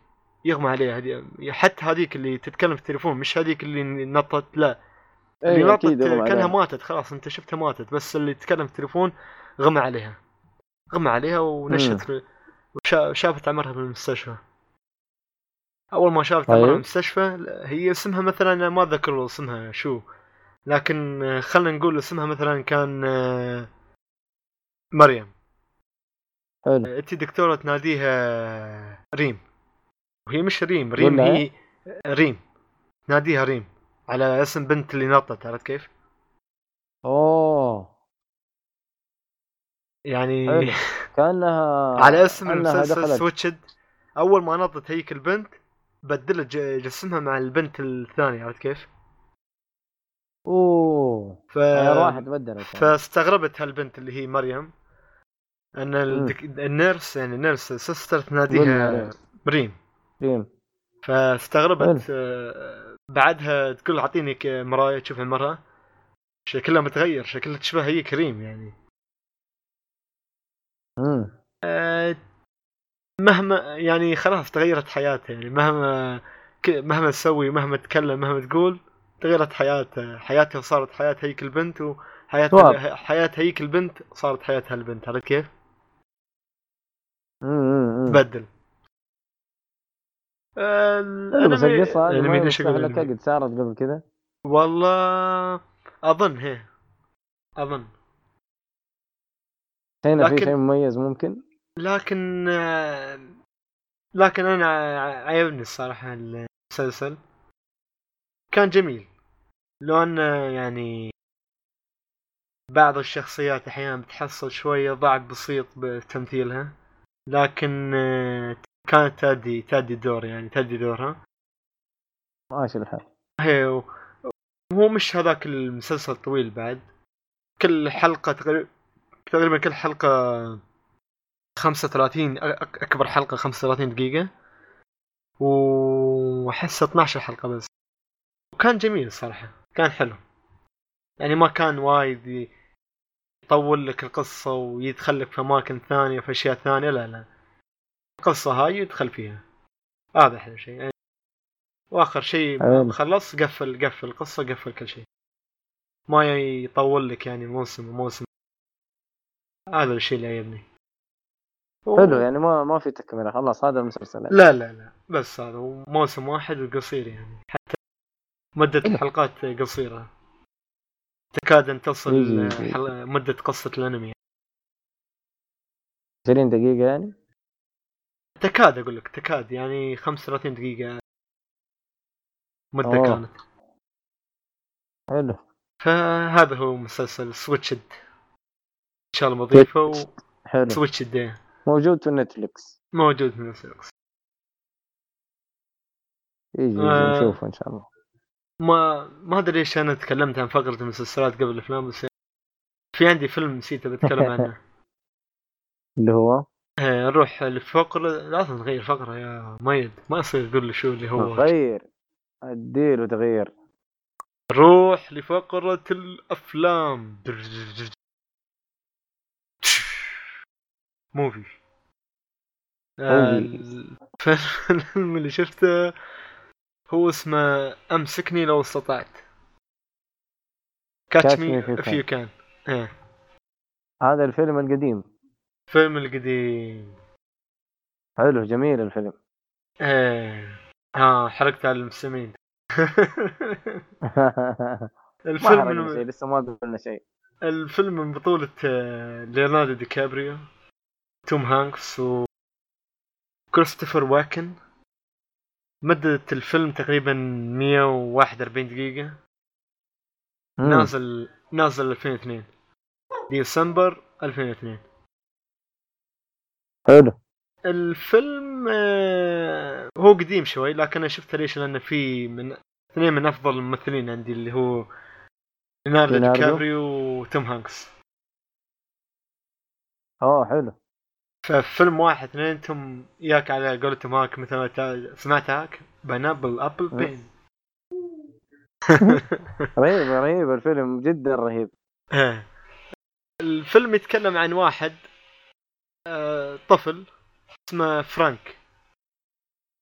يغمى عليها هذه حتى هذيك اللي تتكلم في التليفون مش هذيك اللي نطت لا. اللي نطت يغمى كأنها. ماتت خلاص أنت شفتها ماتت بس اللي تكلم في التليفون غمى عليها. غمى عليها ونشت في وشا- شافت عمرها بالمستشفى أول ما شافت عمرها طيب. بالمستشفى هي اسمها مثلا ما أتذكر والله اسمها شو. لكن خلينا نقول اسمها مثلا كان مريم. حلو. أنت دكتورة تناديها ريم. وهي مش ريم ريم هي ريم. تناديها ريم. على اسم بنت اللي نطت عرفت كيف؟ أوه يعني حلو. كأنها على اسم المسلسل Switched أول ما نطت هيك البنت بدلت جسمها مع البنت الثانية عرفت كيف؟ أوه ف... ارواح تبدلت يعني. فاستغربت هالبنت اللي هي مريم أن الدك... ال nurse يعني ال nurse sister تناديها عليه. ريم ريم فاستغربت بعدها تقول اعطيني مراية تشوف المرأة. شكلها متغير شكلها تشبه هي كريم يعني. امم آه، مهما يعني خلاص تغيرت حياتها يعني. مهما مهما تسوي مهما تتكلم مهما تقول تغيرت حياتها حياتها صارت حياة هيك البنت واضح. حياة هيك البنت صارت حياتها البنت عرفت كيف؟ تبدل. بس القصة هذه؟ قد صارت قبل كذا. والله أظن هي أظن. هنا في لكن- شيء مميز ممكن؟ لكن آه، لكن أنا عجبني الصراحة المسلسل. كان جميل. لو ان يعني بعض الشخصيات أحيانا بتحصل شوية ضعف بسيط بتمثيلها. لكن آه، كانت تأدي تأدي الدور يعني تأدي دورها. ماشي الحال. هي و- هو مش هذاك المسلسل طويل بعد. كل حلقة تقريبا تقريبا كل حلقة 35 أ- أك- أكبر حلقة 35 دقيقة. وأحس 12 حلقة بس. وكان جميل الصراحة كان حلو. يعني ما كان وايد يطول لك القصة ويدخل لك في أماكن ثانية في أشياء ثانية لا لا. القصة هاي يدخل فيها. هذا أحلى شيء. يعني وآخر شيء حلو. خلص قفل قفل القصة قفل كل شيء. ما يطول لك يعني موسم وموسم هذا الشيء اللي يعجبني و- حلو يعني ما ما في تكملة. خلاص هذا المسلسل. لا لا لا. بس هذا موسم واحد وقصير يعني. حتى مدة. الحلقات قصيرة. تكاد أن تصل. حل- مدة قصة الأنمي. 20 دقيقة يعني؟ تكاد أقول لك تكاد يعني 35 دقيقة مدة أوه. كانت. حلو. فهذا هو مسلسل Switched إن شاء الله بضيفه حلو. Switched إيه. موجود في نتفلكس موجود في نتفلكس يجي آه. نشوفه إن شاء الله. ما ما أدري ليش أنا تكلمت عن فقرة المسلسلات قبل الأفلام بس في عندي فيلم نسيت بتكلم عنه. اللي هو؟ نروح لفقره لازم نغير فقرة يا ميد ما يصير تقول لي شو اللي هو. غير أديله تغيير نروح لفقرة الأفلام. موفي. الفيلم اللي شفته هو اسمه أمسكني لو استطعت. Catch Me you can. إيه. هذا الفيلم القديم. فيلم القديم. حلو جميل الفيلم. إيه. ها حرقت على المستمعين. ما الفيلم حرقنا شيء من لسه ما قلنا شيء. الفيلم من بطولة آه، ليوناردو دي كابريو توم هانكس و كريستوفر واكن. مدة الفيلم تقريبا 141 دقيقة. مم. نازل نازل 2002 ديسمبر 2002 حلو. الفيلم آه، هو قديم شوي لكن أنا شفته ليش؟ لأنه في من اثنين من أفضل الممثلين عندي اللي هو ليوناردو؟ كابريو وتوم هانكس. اوه حلو. ففيلم واحد اثنين أنتم ياك على قولتهم هاك مثل ما سمعت هاك؟ بنابل أبل أه. بين. رهيب رهيب الفيلم جدا رهيب. إيه. الفيلم يتكلم عن واحد طفل اسمه فرانك.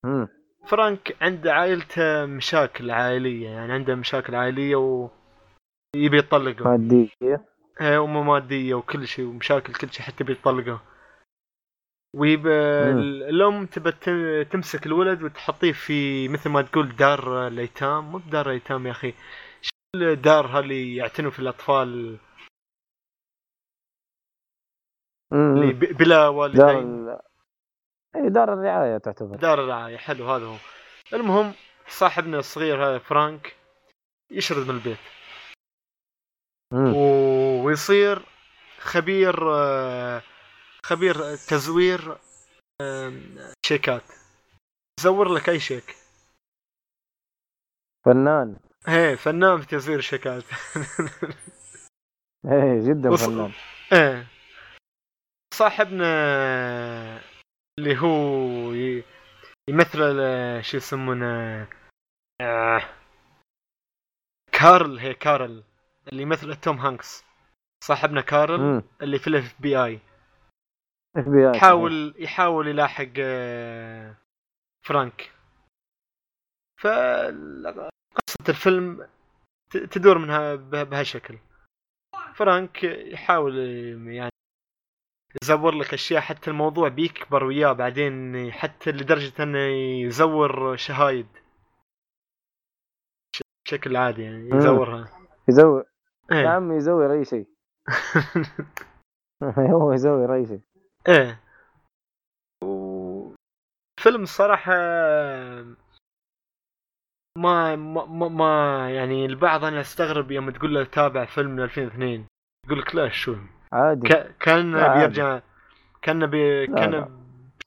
مم. فرانك عنده عائلته مشاكل عائلية يعني عنده مشاكل عائلية و... يبي يطلقه. مادية. إيه امه مادية وكل شيء ومشاكل كل شيء حتى بيطلقه ويب. الأم تبى تمسك الولد وتحطيه في مثل ما تقول دار الأيتام. مو بدار ايتام يا أخي شو الدار اللي يعتنوا في الأطفال اللي مم. ب- بلا دار والدين. ال... اي دار الرعاية تعتبر. دار الرعاية حلو هذا هو. المهم صاحبنا الصغير هذا فرانك يشرد من البيت. مم. و- ويصير خبير خبير تزوير شيكات. يزور لك أي شيك. فنان. إيه فنان في تزوير الشيكات إيه جدا وص- فنان. إيه. صاحبنا اللي هو يمثل شو يسمونه؟ آه، كارل هي كارل اللي يمثل توم هانكس. صاحبنا كارل مم. اللي في ال FBI FBI يحاول يحاول يلاحق آه، فرانك. فقصة الفيلم تدور منها به- بهالشكل. فرانك يحاول يعني يزور لك أشياء حتى الموضوع بيكبر وياه بعدين حتى لدرجة إنه يزور شهايد. بشكل عادي يعني. يزورها. يزور؟ يا إيه. عمي يزور أي شيء. هو يزور أي شيء. إيه. وفيلم الصراحة ما ما ما- ما يعني البعض أنا أستغرب يوم تقول له تابع فيلم من 2002 يقول لك لا شو؟ عادي. ك- كان عادي. بيرجع كان بي لا، كان لا.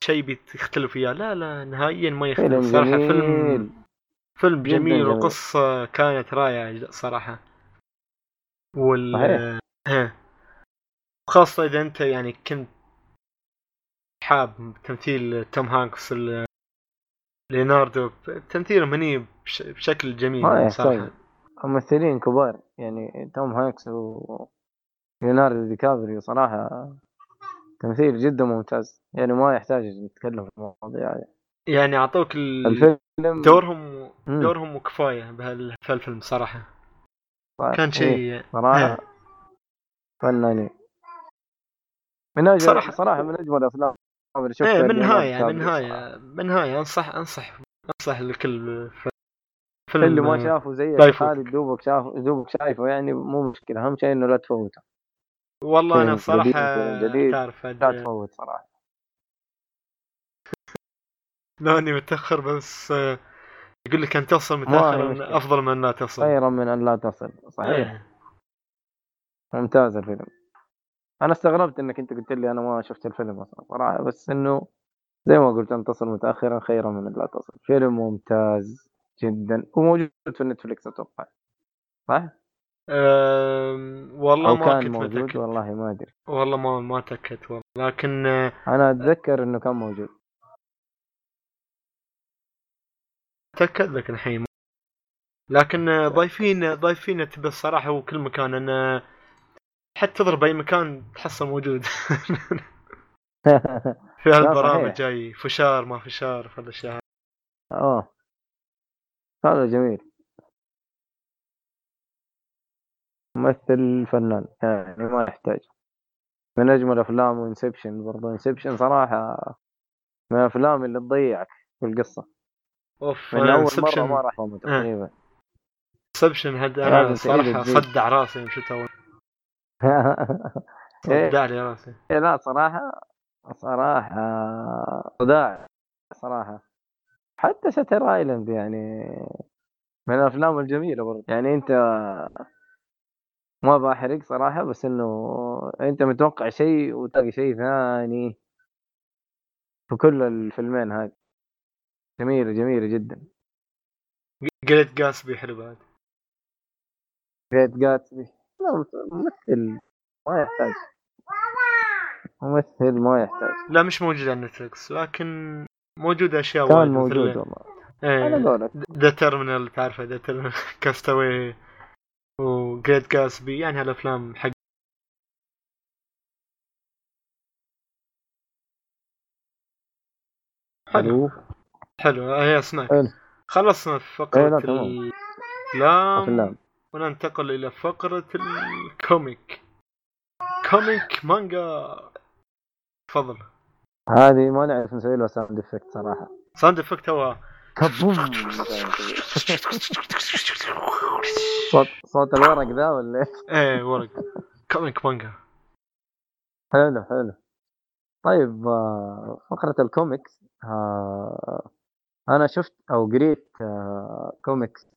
بشيء بيختلف وياه. لا لا نهائيا ما يختلف. صراحة جميل. فيلم فيلم جميل جميل. والقصة كانت رائعة صراحة. وال صحيح. خاصة إذا أنت يعني كنت حاب تمثيل توم هانكس ليوناردو تمثيلهم هني بش- بشكل جميل صراحة. ممثلين كبار. يعني توم هانكس و ليوناردو دي كابريو صراحة تمثيل جدا ممتاز. يعني ما يحتاج نتكلم في المواضيع هذه. يعني أعطوك ال- الفيلم دورهم مم. دورهم وكفاية بهال- بهالفيلم صراحة. صح- كان إيه، شيء صراحة فنانين. من أجل صراحة- صراحة من أجمل الأفلام اللي شفتها إيه من نهاية يعني من نهاية من نهاية. انصح انصح أنصح لكل ف- صراحة. فيلم اللي ما شافه زي. خالد دوبك شاف دوبك شايفه يعني مو مشكلة. أهم شيء إنه لا تفوته. والله أنا فيلم جديد. تعرف لا تفوت صراحة لاني متأخر بس يقول لك أن توصل هي متأخر. أفضل من لا تصل خيرا من أن لا تصل صحيح إيه. ممتاز الفيلم أنا استغربت إنك أنت قلت لي أنا ما شفت الفيلم أصلا صراحة بس إنه زي ما قلت أن تصل متاخرا خيرا من أن لا تصل فيلم ممتاز جدا وموجود في نتفلكس أتوقع صح؟ والله أو ما كان كنت موجود متأكد. والله ما أدري. والله ما ما تاكدت والله. لكن آه، أنا أتذكر إنه كان موجود. أتأكد لك الحين. لكن آه، ضايفين ضايفين تبي الصراحة هو كل مكان. أنا حتى تضرب أي مكان تحصل موجود. في هالبرامج. جاي. فشار ما فشار في الاشياء آه هذا جميل. ممثل فنان يعني ما يحتاج. من أجمل أفلام Inception برضو. Inception صراحة من الأفلام اللي تضيعك في القصة. أوف من أول Inception- مره ما راح أفهمه تقريبا. Inception لازم أنا صراحة. صدع راسي يوم شفته. إيه. صدع لي راسي. إيه لا صراحة صراحة صداع. صراحة. حتى شتر ايلاند يعني من الأفلام الجميلة برضه يعني أنت ما بحرق صراحة بس إنه أنت متوقع شيء وتلاقي شيء ثاني في كل الفيلمين هذه جميلة جميلة جدا. قلت جاسبي حلو بعد. Great Gatsby لا ممثل ما يحتاج. ممثل ما يحتاج. لا مش موجود على نتفلكس لكن موجودة أشياء كان موجود والله. على إيه The Terminal تعرفه؟ The Terminal Cast Away و Great Gatsby يعني هالأفلام حق حلو. حلو هي اسمعك. خلصنا فقرة. الأفلام. أفلام. وننتقل إلى فقرة ال comic comic manga تفضل. هذه ما نعرف نسوي له sound effect صراحة. sound effect هو kaboom. صوت صوت الورق ذا ولا إيه؟ إيه ورق. comic manga. حلو حلو. طيب آه، فقرة الكوميكس آه، أنا شفت أو قريت آه، comics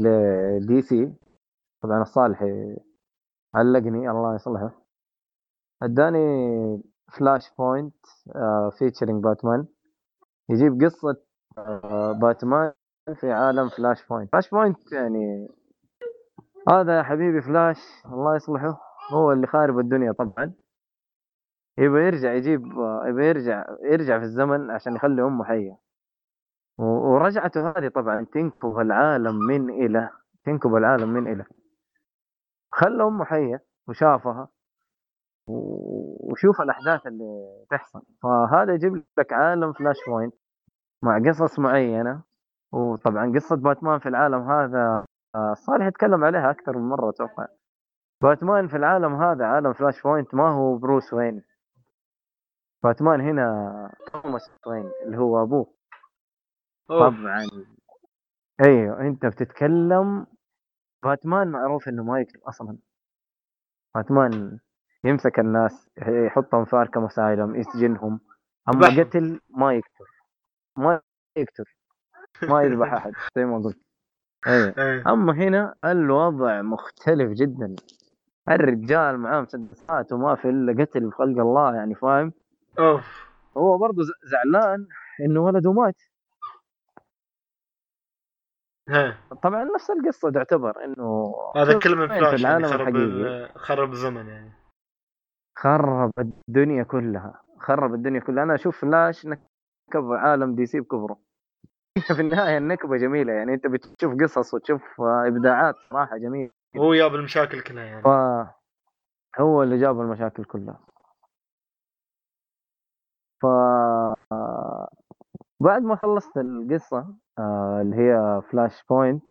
ل DC طبعا الصالحي علقني الله يصلحه. أداني Flashpoint featuring باتمان يجيب قصة باتمان في عالم Flashpoint. Flashpoint يعني هذا يا حبيبي فلاش الله يصلحه. هو اللي خارب الدنيا طبعا. يبغى يرجع يجيب يبغى يرجع يرجع في الزمن عشان يخلي أمه حية. ورجعته هذه طبعا تنكب العالم من إلى تنكب العالم من إلى. خلى أمه حية وشافها وشوف الأحداث اللي تحصل. فهذا يجيب لك عالم Flashpoint. مع قصص معينة. وطبعا قصة باتمان في العالم هذا آه، صالح يتكلم عليها أكثر من مرة أتوقع. باتمان في العالم هذا عالم Flashpoint ما هو بروس وين. باتمان هنا توماس وين اللي هو أبوه. طبعا. أيوه أنت بتتكلم باتمان معروف إنه ما يقتل أصلا. باتمان يمسك الناس يحطهم في Arkham Asylum يسجنهم. أما. قتل ما يقتل ما يقتل ما يذبح أحد زي ما قلت. إيه أما هنا الوضع مختلف جدا. الرجال معاه مسدسات وما في إلا قتل في خلق الله يعني فاهم؟ أوف. هو برضه زعلان إنه ولده مات. ها. طبعا نفس القصة تعتبر إنه هذا في فلاش يعني خرب خرب الزمن يعني. خرب الدنيا كلها. خرب الدنيا كلها. أنا أشوف فلاش نكب عالم DC بكبره في النهاية النكبة جميلة يعني أنت بتشوف قصص وتشوف آه، إبداعات صراحة جميلة. هو جاب المشاكل كلها يعني. فهو اللي جاب المشاكل كلها. ف بعد ما خلصت القصة آه، اللي هي Flashpoint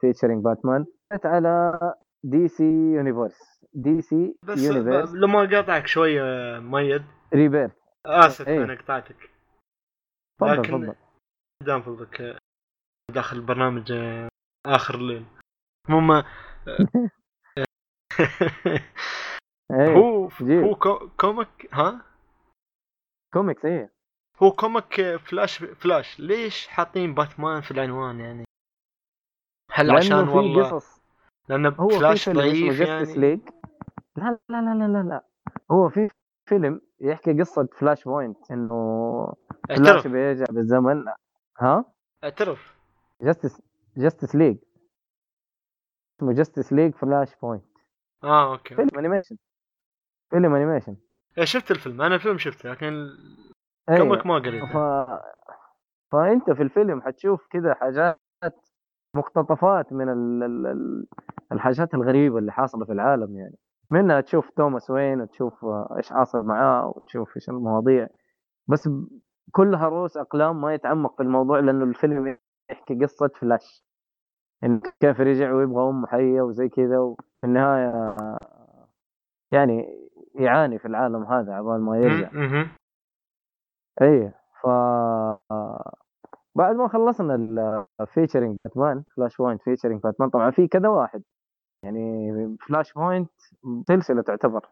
featuring باتمان على D C Universe DC بس Universe لما قاطعك شوية ميد. ريبيرث آسف إيه. أنا قطعتك. لكن- تفضل. دام فضلك داخل البرنامج آه، آخر الليل. المهم هو جيب. هو كو- كوميك ها؟ كوميكس إيه. هو كوميك فلاش فلاش. ليش حاطين باتمان في العنوان يعني؟ هل عشان والله قصص لأن هو فلاش ضعيف يعني؟ League لا لا لا لا لا. هو في فيلم يحكي قصة Flashpoint إنه فلاش بيرجع بالزمن. ها؟ اعترف. Justice Justice League. اسمه Justice League Flashpoint. آه okay فيلم animation فيلم animation إيه، شفت الفيلم. أنا الفيلم شفته لكن أيوة. comic ما قريته. ف... فأنت في الفيلم حتشوف كذا حاجات مقتطفات من. ال... ال- الحاجات الغريبة اللي حاصلة في العالم يعني. منها تشوف توماس وين وتشوف آه، إيش حاصل معاه وتشوف إيش المواضيع. بس كلها رؤوس أقلام ما يتعمق في الموضوع لأنه الفيلم يحكي قصة فلاش. انه كيف رجع ويبغى امه حيه وزي كذا وفي النهاية آه، يعني يعاني في العالم هذا عبال ما يرجع. إيه ف بعد ما خلصنا ال featuring باتمان Flashpoint featuring باتمان طبعا في كذا واحد. يعني Flashpoint سلسلة تعتبر.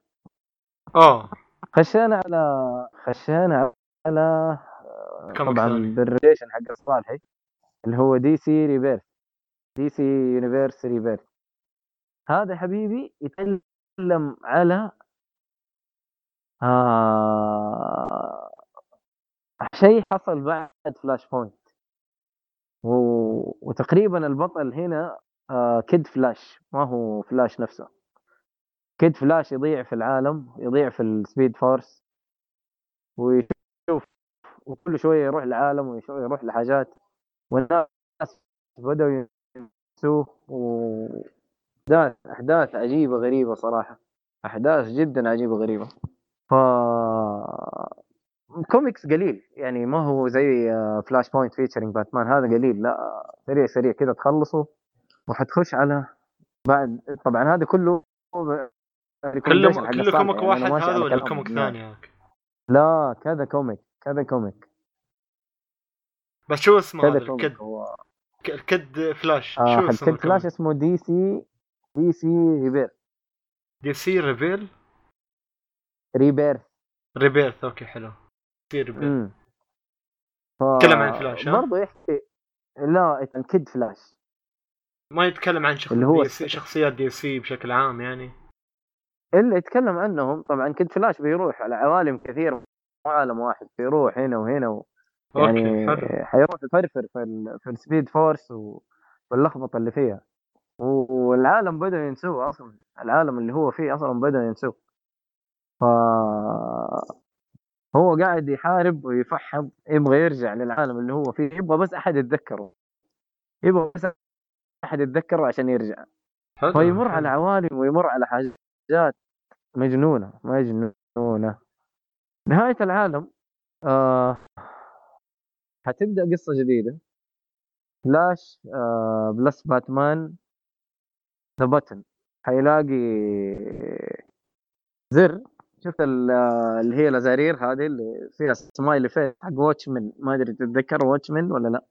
آه. خشينا على خشينا على comic طبعا. بال relation حق صالحي اللي هو DC Rebirth. DC Universe Rebirth. هذا حبيبي يتكلم على آه شيء حصل بعد Flashpoint. و... وتقريبا البطل هنا آه Kid Flash ما هو فلاش نفسه. Kid Flash يضيع في العالم يضيع في ال Speed Force ويشوف وكل شوية يروح لعالم ويروح لحاجات. والناس بدأوا ينسوه و أحداث عجيبة غريبة صراحة. أحداث جدا عجيبة غريبة. ف كوميكس قليل يعني ما هو زي Flashpoint featuring باتمان هذا قليل لا سريع سريع كذا تخلصه وحتخش على بعد. طبعا هذا كله كله recommendation حق كله comic يعني واحد هذا ولا comic. ثاني لا كذا comic كذا comic. بس شو اسمه هذا؟ الكد هو. الكد فلاش آه شو اسمه كيد فلاش اسمه دي سي دي سي ريبير. دي سي ريفيل ريبير. ريبيرث أوكي حلو. دي ريبيرث ف... تكلم عن فلاش،؟ برضه يحكي لا كيد فلاش. ما يتكلم عن شخص اللي هو دي سي شخصيات دي سي بشكل عام يعني؟ اللي يتكلم عنهم طبعا كيد فلاش بيروح على عوالم كثير مو عالم واحد بيروح هنا وهنا و... يعني حيروح يفرفر في ال... في ال Speed Force و... واللخبطه اللي فيها. و- والعالم بدا ينسوه أصلا العالم اللي هو فيه أصلا بدا ينسوه. ف هو قاعد يحارب ويفحم يبغى يرجع للعالم اللي هو فيه يبغى بس أحد يتذكره. يبغى بس أحد يتذكره عشان يرجع. حلو فيمر حلو. على عوالم ويمر على حاجات. مجنونة مجنونة. نهاية العالم آه حتبدأ قصة جديدة. فلاش آه plus باتمان The Button حيلاقي زر. شفت آه، اللي هي الأزارير هذه اللي فيها smiley face حق Watchmen ما أدري تتذكر Watchmen ولا لا؟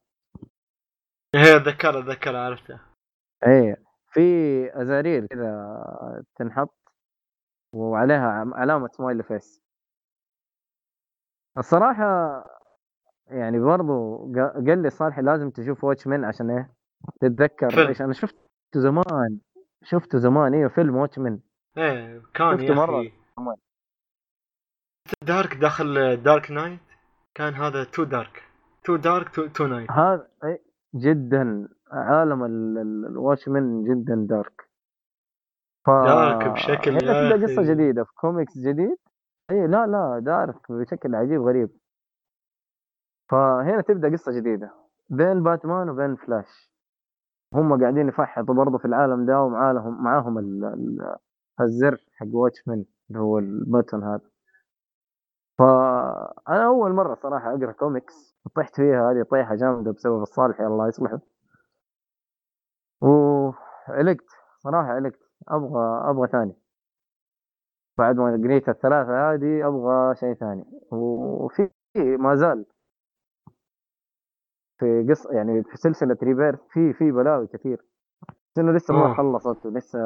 هي ذكر ذكر عرفته إيه في أزارير كذا تنحط. وعليها علامة smiley face الصراحة يعني برضو قا- قال لي صالح لازم تشوف Watchmen عشان إيه؟ تتذكر. فيلم. إيش؟ أنا شفته زمان. شفته زمان. أيوه فيلم Watchmen إيه كان شفته يا مرة. أخي. كمان. dark داخل Dark Knight كان هذا تو دارك تو دارك تو, تو نايت هذا إيه، جدا. عالم ال- ال- ال Watchmen جدا dark ف... dark بشكل هنا يا تبدأ قصة. جديدة في كوميكس جديد؟ إي لا لا dark بشكل عجيب غريب فهنا تبدأ قصة جديدة بين باتمان وبين فلاش. هم قاعدين يفحطوا برضه في العالم ده ومعاهم معاهم ال... ال... الزر حق Watchmen اللي هو ال button هذا. فانا أول مرة صراحة أقرأ كوميكس طحت فيها هذه طيحة جامدة بسبب الصالح الله يصلحه. وعلقت صراحة علقت أبغى أبغى ثاني. بعد ما قريت الثلاثة هذه أبغى شيء ثاني. وفي ما زال في قصة يعني في سلسلة Rebirth في في بلاوي كثير. بس انه لسه ما آه. خلصت ولسه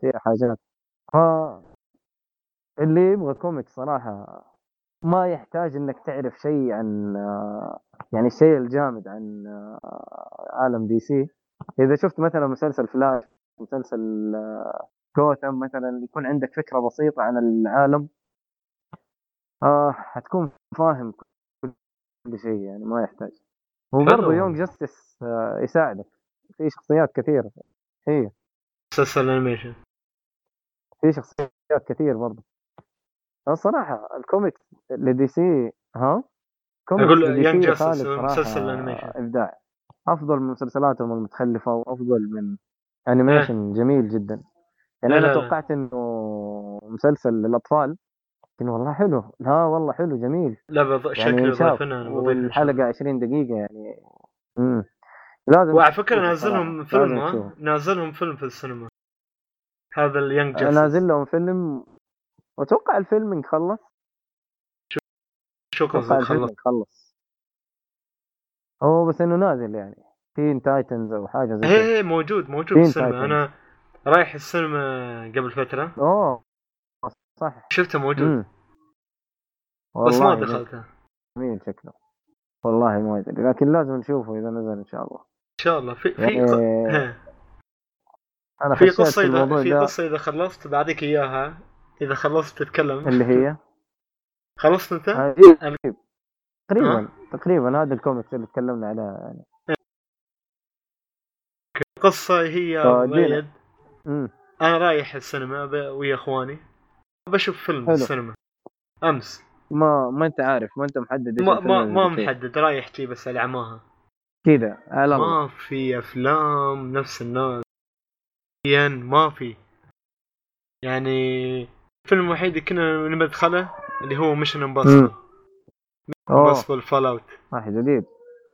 فيها حاجات. ف اللي يبغى comic صراحة ما يحتاج إنك تعرف شيء عن يعني الشيء الجامد عن آه، عالم DC. إذا شفت مثلا مسلسل فلاش مسلسل آه، جوثم مثلا يكون عندك فكرة بسيطة عن العالم. آه حتكون فاهم كل شيء يعني ما يحتاج. وبرضه. Young Justice آه يساعدك في شخصيات كثيرة. هي مسلسل animation في شخصيات كثير برضه الصراحة ال comics ل DC ها؟ comics Justice خالد صراحة مسلسل animation. إبداع. أفضل من مسلسلاتهم المتخلفة وأفضل من animation جميل جدا. يعني لا، لا. توقعت إنه مسلسل للأطفال لكن والله حلو. لا والله حلو جميل. لا بض... يعني شكله أنا. والحلقة 20 دقيقة يعني امم لازم وعلى فكرة نازلهم فيلم. نازلهم فيلم في السينما. هذا ال Young Justice نازل لهم فيلم وأتوقع الفيلم خلص شو قصدك خلص. خلص هو بس إنه نازل يعني. Teen Titans أو حاجة زي كذا هي موجود موجود في Teen السينما. Titans. أنا رايح السينما قبل فترة. أوه صح. شفته موجود. امم بس ما دخلته. جميل. شكله. والله ما أدري لكن لازم نشوفه إذا نزل إن شاء الله. إن شاء الله. في في يعني ق... أنا في قصة في اذا في قصة إذا خلصت بعطيك إياها. إذا خلصت تتكلم. اللي هي؟ خلصت أنت؟ آه، إيه، تقريبا تقريبا هذا الكوميكس اللي تكلمنا عليها يعني. القصة هي آه،. امم أنا رايح السينما ويا إخواني. بشوف فيلم في حلو. السينما. أمس. ما ما أنت عارف ما أنت محدد ما ما, ما. محدد. رايح جي بس على عماها كذا على الله ما في أفلام نفس الناس. يعني ما في. يعني الفيلم الوحيد اللي كنا ندخله اللي هو Mission Impossible أوه. Impossible Fallout صح جديد.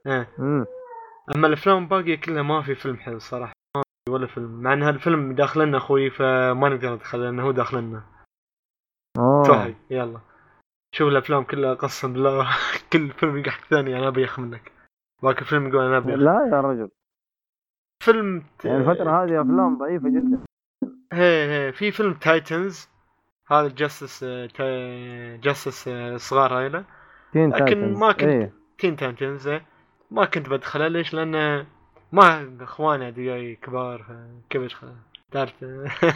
إيه. أما الأفلام الباقية كلها ما في فيلم حلو صراحة ولا فيلم. مع إن هالفيلم داخلنا أخوي فما نقدر ندخل لأنه هو داخلنا اوه يلا. شوف الأفلام كلها قسم بالله كل فيلم يقع حق ثاني أنا ابيخ منك. باقي الفيلم يقول أنا ابيخ لا يا رجل. فيلم ت- يعني الفترة هذه أفلام ضعيفة جدا. هي هي. في فيلم تايتنز هذا جاستس جاستس صغار هايله تين لكن. ما كنت- إيه. تين تايتنز إيه. ما كنت بدخله ليش؟ لأن ما إخواني ادرياي كبار كيف ادخل تعرف؟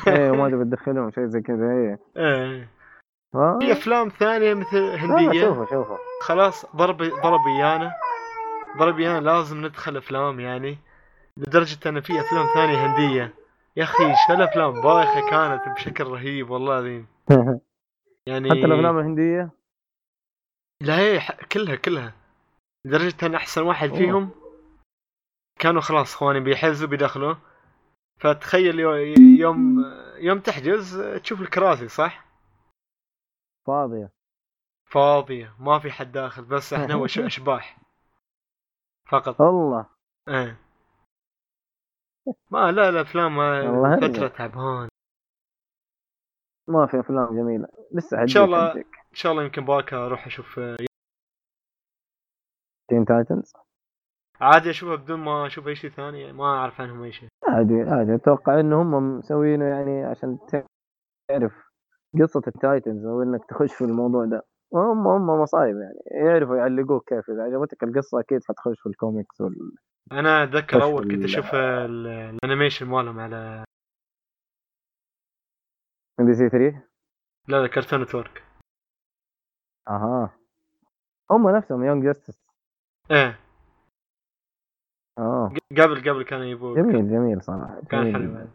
إيه وما تبي تدخلهم شيء زي كذا إيه. إيه. في أفلام ثانية مثل هندية. شوفوا شوفوا. خلاص ضرب ضرب إيانا. ضرب إيانا لازم ندخل أفلام يعني لدرجة إن في أفلام ثانية هندية. يا أخي شو الأفلام بايخة كانت بشكل رهيب والله العظيم. يعني حتى الأفلام الهندية؟ لا هي ح- كلها كلها. لدرجة أن أحسن واحد أوه. فيهم كانوا خلاص إخواني بيحجزوا بيدخلوا فتخيل يو- يوم يوم تحجز تشوف الكراسي صح؟ فاضية فاضية ما في حد داخل بس إحنا أشباح فقط الله إيه ما لا الافلام فترة. تعبان ما في أفلام جميلة لسه إن شاء الله. إن شاء الله يمكن باكر أروح أشوف Teen Titans عادي أشوفها بدون ما أشوف أي شيء ثاني ما أعرف عنهم أي شيء. عادي عادي. أتوقع ان هم مسوينه يعني عشان تعرف قصة ال Titans أو إنك تخش في الموضوع ده. هم هم مصايب يعني. يعرفوا يعلقوك كيف. إذا عجبتك القصة أكيد حتخش في الكوميكس وال... أنا أتذكر أول كنت أشوف ال- ال animation مالهم على MBC 3 لا لا Cartoon Network أها. هم نفسهم Young Justice إيه. آه. قبل قبل كانوا يبوا جميل جميل صراحة كان حلو.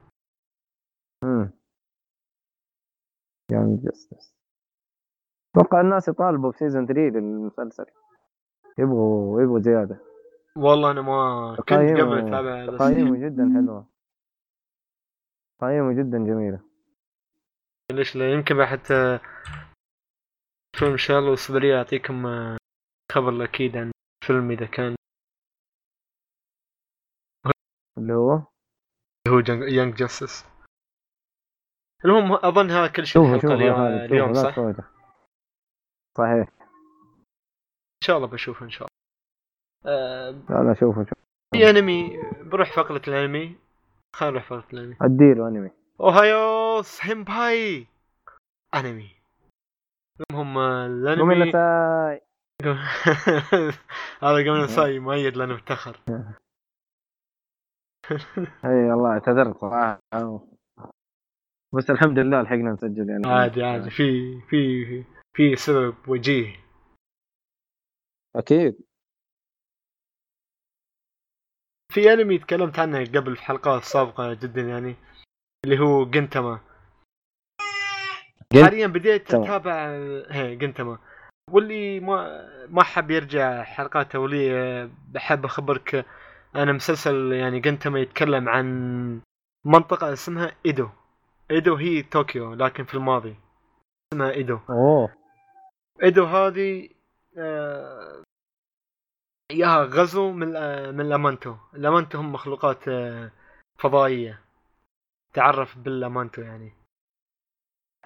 امم Young Justice أتوقع الناس يطالبوا ب season 3 للمسلسل. يبغوا يبغوا زيادة. والله أنا ما كنت قبل أتابع تقييمه جدا حلوة. تقييمه جدا جميلة. ليش لا؟ يمكن حتى فيلم ان شاء الله اعطيكم آه، خبر أكيد عن فيلم إذا كان اللي هو؟ هو يانج جاستس المهم اظن هذا كل شيء الحلقة اليوم, اليوم صح؟ صحيح. إن شاء الله بشوفه إن شاء الله. لا لا شوفوا شوفوا في أنمي بروح فقرة الأنمي. خلينا نروح فقرة الأنمي. أديله أنمي. Ohayo senpai! أنمي. المهم آه، الانمي هذا قبل ساي مؤيد لأنه متاخر إي والله اعتذرت صراحة. بس الحمد لله لحقنا نسجل يعني. عادي عادي. في في في سبب وجيه. أكيد. في أنمي تكلمت عنه قبل في حلقات سابقة جدا يعني اللي هو جنتما. جن- حاليا بديت. أتابع هي جنتما. واللي ما ما حب يرجع حلقات اوليه بحب أخبرك أنا مسلسل يعني جنتما يتكلم عن منطقة اسمها إيدو. إيدو هي طوكيو لكن في الماضي اسمها إيدو. أوه. إيدو هذه آه، جاها غزو من آه، من الامانتو الامانتو هم مخلوقات آه، فضائية. تعرف بالامانتو يعني.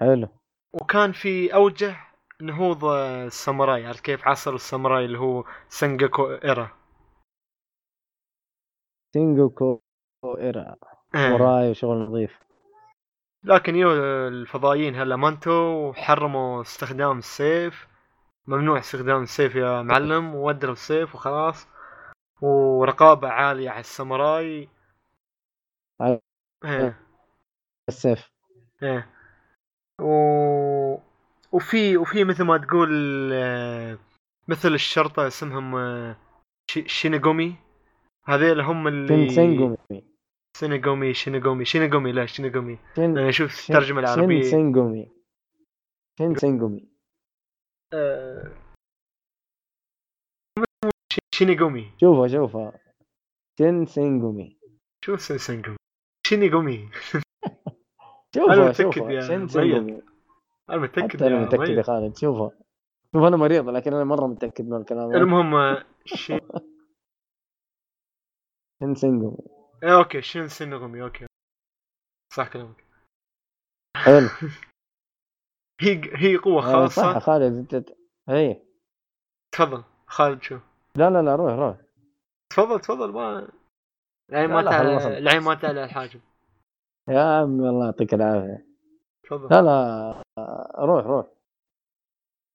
حلو. وكان في أوجه نهوض الساموراي عرفت كيف؟ عصر الساموراي اللي هو Sengoku era. Sengoku era. آه. وراي شغل نظيف. لكن يو الفضائيين هالامانتو وحرموا استخدام السيف. ممنوع استخدام السيف يا معلم وودروا السيف وخلاص. ورقابة عالية على الساموراي. إيه. السيف. إيه. و... وفي وفي مثل ما تقول آه، مثل الشرطة اسمهم آه، شي- شينيغومي. هذيل هم اللي شين سينجومي شينيغومي شينيغومي لا شينيغومي. شين أنا أشوف سينجومي شين سينجومي آه، شي- شينيغومي. شوفها شوفها. شين سينجومي شو سينغومي شينيغومي؟ شوفها شوفها. سينجومي أنا متأكد حتى أنا متأكد يا. خالد. شوفها شوف أنا مريض لكن أنا مرة متأكد من الكلام. المهم آه، شي... شين سينجومي إيه أوكي شين سينغومي أوكي. صح كلامك. حلو. هي هي قوة آه، صح خاصة خالد أنت اي تفضل خالد شو؟ لا لا لا روح روح. تفضل تفضل ما العين ما تعلى. العين ما تعلى الحاجب يا عمي الله يعطيك العافية. تفضل. لا لا. روح روح.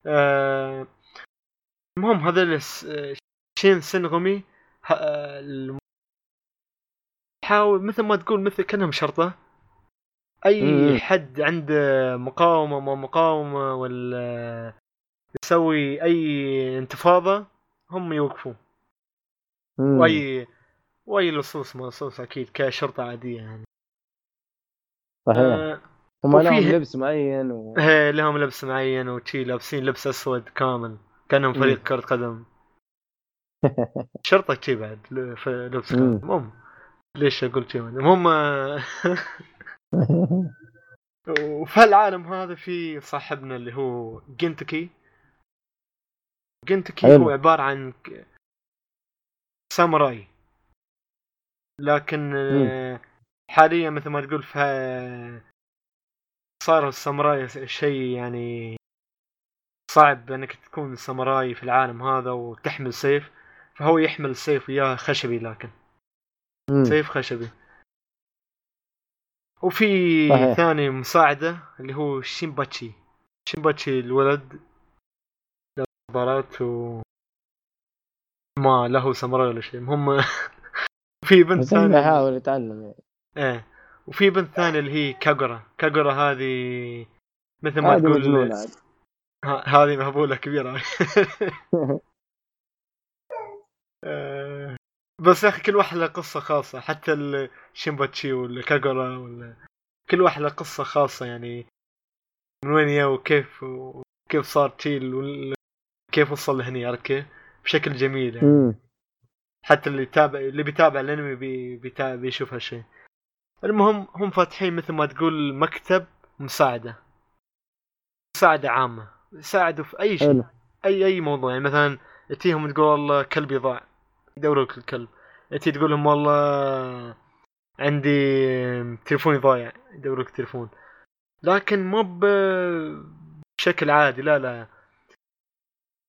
آه، المهم آه، شين سينغومي ه- آه، حاول مثل ما تقول مثل كأنهم شرطة. أي مم. حد عنده مقاومة ما مقاومة ولا يسوي أي انتفاضة هم يوقفون. مم. وأي وأي لصوص ما لصوص أكيد كشرطة عادية يعني. صحيح. آه، هم لهم وفيه- لبس معين و... إيه، لهم لبس معين وشي لابسين لبس أسود كامل كأنهم. فريق كرة قدم. شرطة شي بعد لبس المهم ليش أقول شي؟ المهم آه، وفي العالم هذا في صاحبنا اللي هو جنتكي. جنتكي. هو عبارة عن ساموراي. لكن آه، حاليا مثل ما تقول في صار الساموراي شيء يعني صعب إنك تكون ساموراي في العالم هذا وتحمل سيف فهو يحمل سيف وياه خشبي لكن. مم. سيف خشبي. وفي صحيح. ثاني مساعدة اللي هو شيمباتشي. شيمباتشي الولد. نظارات و ما له ساموراي ولا شيء. المهم في بنت ثانية. يحاول يتعلم يعني. إيه. وفي بنت ثانية اللي هي كاغورا كاغورا هذه مثل ما تقول هذه مهبولة كبيرة. آه، بس يا أخي كل واحد له قصة خاصة. حتى الشيمباتشي ولا كاغورا ولا كل واحد له قصة خاصة يعني. من وين يا وكيف وكيف صار تشيل كيف وصل لهني عرفت كيف؟ بشكل جميل يعني. حتى اللي يتابع اللي بيتابع الأنمي بي... بيتابع بيشوف هالشيء المهم هم فاتحين مثل ما تقول مكتب مساعدة. مساعدة عامة. يساعدوا في أي شيء. أي أي موضوع. يعني مثلا تجيهم تقول والله كلبي ضاع. يدوروا لك الكلب. تجي تقول لهم والله عندي تليفوني ضايع. يدوروا لك تليفون لكن مو بشكل عادي. لا لا.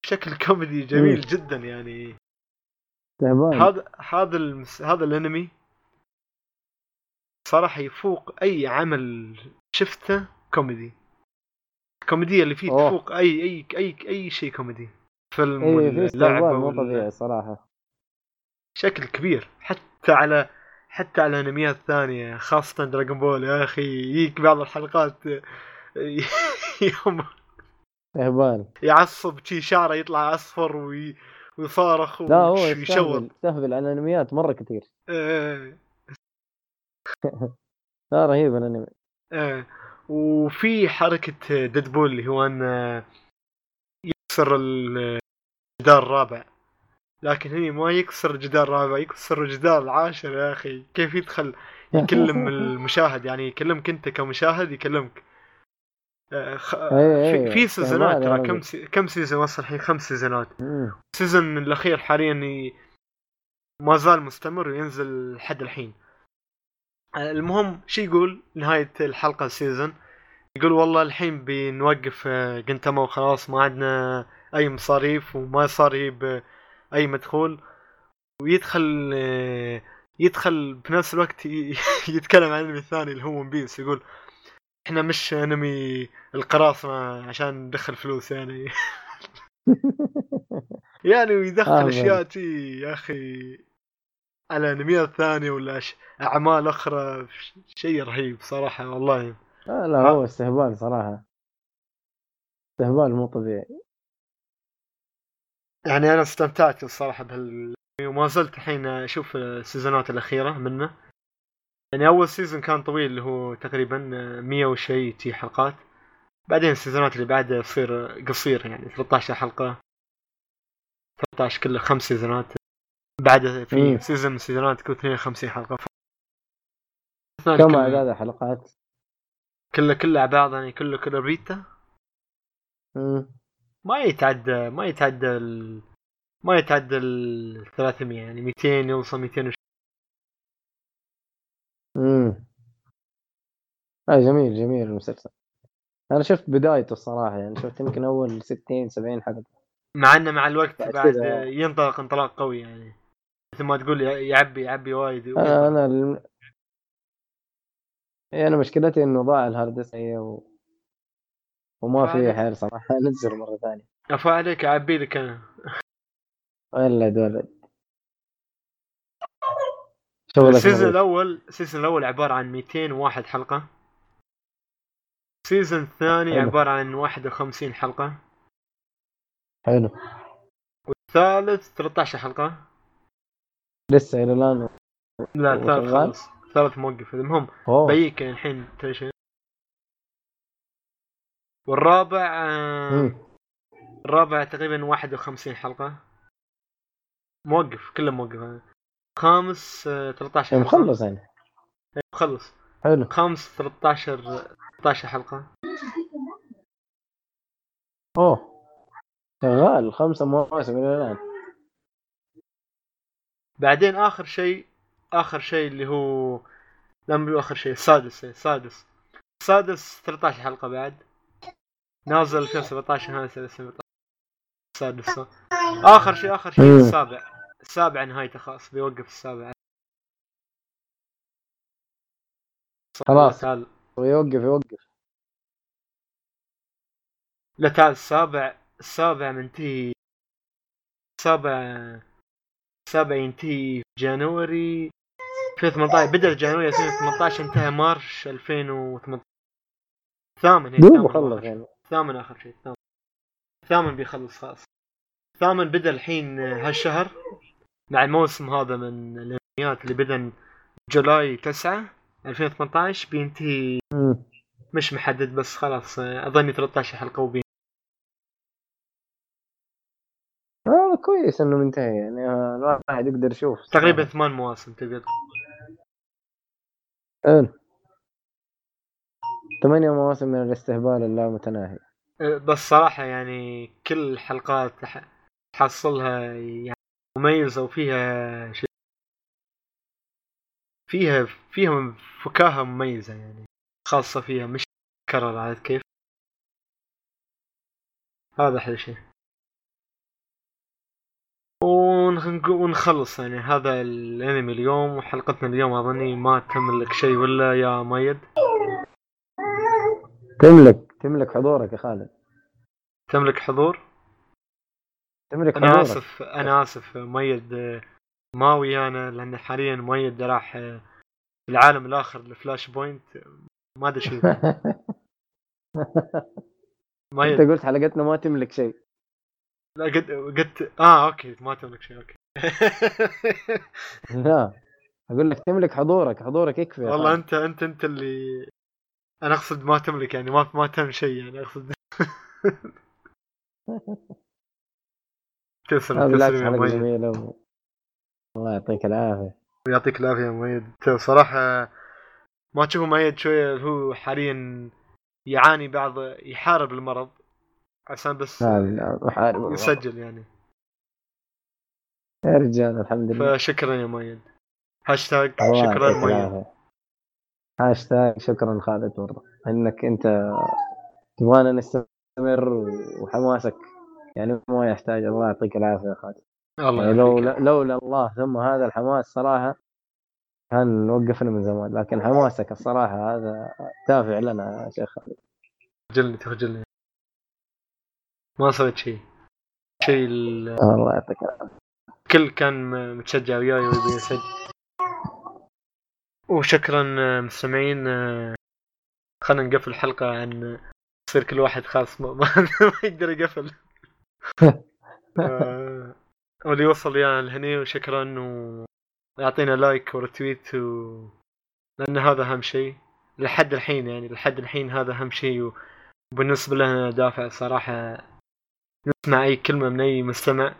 بشكل كوميدي جميل. جدا يعني. تعبان هذا هذا. هذا الانمي صراحة يفوق أي عمل شفته كوميدي. الكوميديا اللي فيه أوه. تفوق أي أي أي أي شيء كوميدي. فيلم ولا في لعبة مو طبيعي صراحة. بشكل كبير. حتى على حتى على أنميات ثانية خاصة Dragon Ball يا أخي يجيك بعض الحلقات يوم تعبان يعصب شي شعره يطلع أصفر وي... ويصارخ لا هو يستهبل على الأنميات مرة كثير. آه، لا رهيب الأنمي. آه. وفي حركة ديدبول اللي هو إنه يكسر الجدار الرابع. لكن هني ما يكسر الجدار الرابع يكسر الجدار العاشر يا أخي. كيف يدخل؟ يكلم المشاهد يعني يكلمك أنت كمشاهد يكلمك. آه، خ... إي في, إي، في سيزونات استهبال يا ترى كم. سي... كم season وصل الحين؟ خمس سيزونات. ال season الأخير حاليا ما زال مستمر وينزل لحد الحين. المهم شو يقول نهاية الحلقة ال season يقول والله الحين بنوقف آه، جنتاما وخلاص ما عندنا أي مصاريف وما صار يجيب اي مدخول. ويدخل آه، يدخل بنفس الوقت يتكلم عن انمي ثاني اللي هو ون بيس يقول إحنا مش أنمي القراصنة عشان ندخل فلوس يعني. يعني ويدخل آه، أشياء تي يا أخي. على انميات ثانية ولا أعمال أخرى شيء رهيب صراحة والله. لا لا هو استهبال صراحة. استهبال مو طبيعي. يعني أنا استمتعت الصراحة بهال وما زلت الحين أشوف السيزونات الأخيرة منه. يعني أول season كان طويل اللي هو تقريبا 100 وشيء تي حلقات. بعدين السيزونات اللي بعدها يصير قصير يعني 13 حلقة. 13 كله خمس سيزونات. بعدها في مم. season من السيزونات تكون 52 حلقة. كم كله- اعداد الحلقات؟ كله كله على بعض يعني كله كله ريتا. مم. ما يتعدى ما يتعدى ال... ما يتعدى ال 300 يعني 200 يوصل 200 وش... امم آه جميل جميل المسلسل. أنا شفت بدايته الصراحة يعني شفت يمكن أول 60 70 حلقة. مع إنه مع الوقت بعد بعد ينطلق انطلاق قوي يعني. مثل ما تقول يعبي يعبي وايد أنا أنا الم... إيه أنا مشكلتي إنه ضاع ال hard disk هي و... وما في. حيل صراحة. أنزل مرة ثانية. افا عليك أعبي لك أنا. ولد ولد شغلك ال season. الأول ال season الأول عبارة عن 201 حلقة. ال season الثاني حلو. عبارة عن 51 حلقة. حلو. الثالث 13 حلقة. لسه إلى الآن. لا الثالث وشغال؟ خلص الثالث موقف. المهم بيك الحين تدري والرابع آه،. الرابع تقريبا 51 حلقة. موقف كله موقف. خامس آه، 13 يعني حلقة. مخلص يعني. إيه، مخلص. حلو. خامس 13 13 حلقة. أوه. شغال. خمسة مواسم إلى الآن. بعدين آخر شيء آخر شيء اللي هو لا مو آخر شيء السادس إيه، السادس. السادس 13 حلقة بعد. نازل 2017 نهاية 2017 السادس. آخر شيء آخر شيء مم. السابع. السابع نهايته خلاص بيوقف السابع. خلاص. ويوقف يوقف. لا تعال السابع السابع منتهي. السابع السابع ينتهي في جانوري. 2018 بدأ جانوري 2018 انتهى مارش 2018 ثامن دوب خلص. يعني. ثامن آخر شيء ثامن. ثامن بيخلص خلاص. ثامن بدا الحين هالشهر. مع الموسم هذا من الانميات اللي بدا جولاي 9 2018 بينتهي. مش محدد بس خلاص أظني 13 حلقة وبين كويس إنه منتهي يعني الواحد يقدر يشوف. تقريبا ثمان مواسم تقدر حلو. ثمانية مواسم من الاستهبال اللامتناهي. أه، بس صراحة يعني كل الحلقات تح- تحصلها يعني مميزة وفيها شيء فيها فيها فكاهة مميزة يعني خاصة فيها مش كرر عاد كيف؟ هذا أحلى شيء ونخلص يعني. هذا الأنمي اليوم وحلقتنا اليوم أظني ما تملك شيء ولا يا ميد تملك تملك حضورك يا خالد. تملك حضور؟ تملك أنا حضورك. آسف أنا آسف ميد ما ويانا لأن حاليا ميد راح العالم الآخر لفلاش بوينت. ما أدري شو. ميد أنت قلت حلقتنا ما تملك شيء. لا قد قلت آه أوكي ما تملك شيء أوكي. لا أقول لك تملك حضورك حضورك يكفي والله. انت انت أنت اللي أنا أقصد ما تملك يعني ما ما تم شيء يعني أقصد. تسلم تسلم يا و... الله يعطيك العافية. يعطيك العافية يا مؤيد. صراحة ما تشوفه مؤيد شوية هو حاليا يعاني بعض يحارب المرض. عشان بس والله. يسجل يعني. يا رجال الحمد لله. فشكرا يا مؤيد هاشتاج شكرا مؤيد هاشتاج شكرا خالد برضه إنك أنت تبغانا نستمر وحماسك. يعني ما يحتاج الله يعطيك العافية يا خالد. الله يعني لو يعافيك. لولا الله ثم هذا الحماس صراحة كان وقفنا من زمان. لكن حماسك الصراحة هذا دافع لنا يا شيخ خالد. تخجلني تخجلني. ما سويت شيء شيء ال- الله يعطيك الكل كان متشجع وياي ويبي يسجل. وشكرا آه، مستمعين آه، خلينا نقفل الحلقة عن يصير كل واحد خاص ما, ما يقدر يقفل. آه، واللي وصل ويانا لهني وشكرا ويعطينا لايك ورتويت و... لأن هذا أهم شيء لحد الحين يعني لحد الحين هذا أهم شيء وبالنسبه لنا دافع صراحة نسمع أي كلمة من أي مستمع.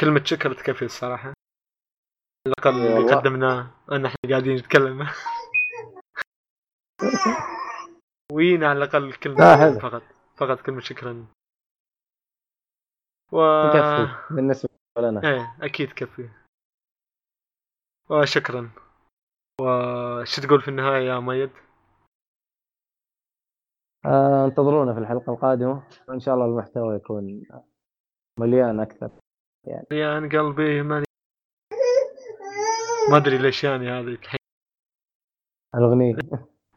كلمة شكر تكفي الصراحة. على الاقل اللي. قدمناه أن إحنا قاعدين نتكلم. وينا على الأقل كلمة لا، حلو. شكراً فقط؟ فقط كلمة شكرا و يكفي. بالنسبة لنا. إيه أكيد كفي وشكرا. وش تقول في النهاية يا ميد؟ آه انتظرونا في الحلقة القادمة. وإن شاء الله المحتوى يكون مليان أكثر. يعني. قلبي ما ما أدري ليش يعني هذه الحين. الأغنية.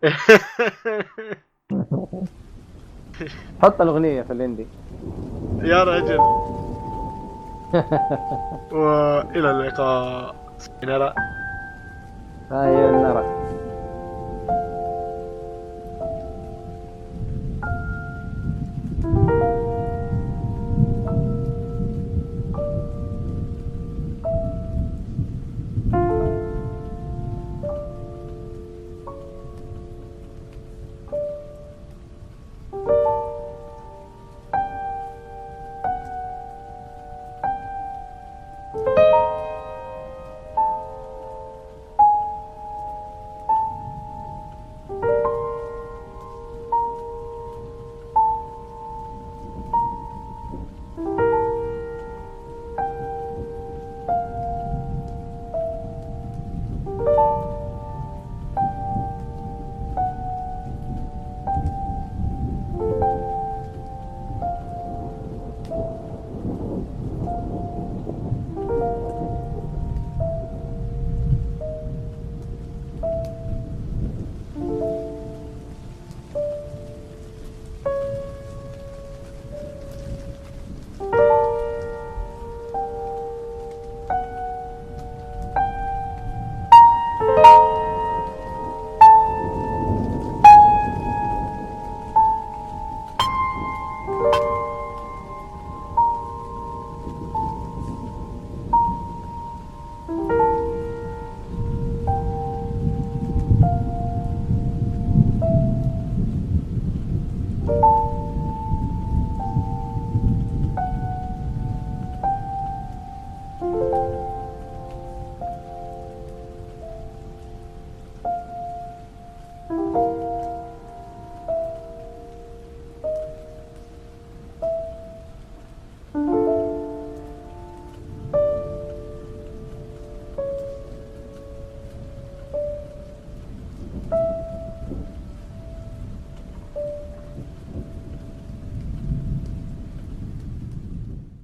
حط الأغنية في الاندي يا رجل. وإلى اللقاء. نرى هاي نرى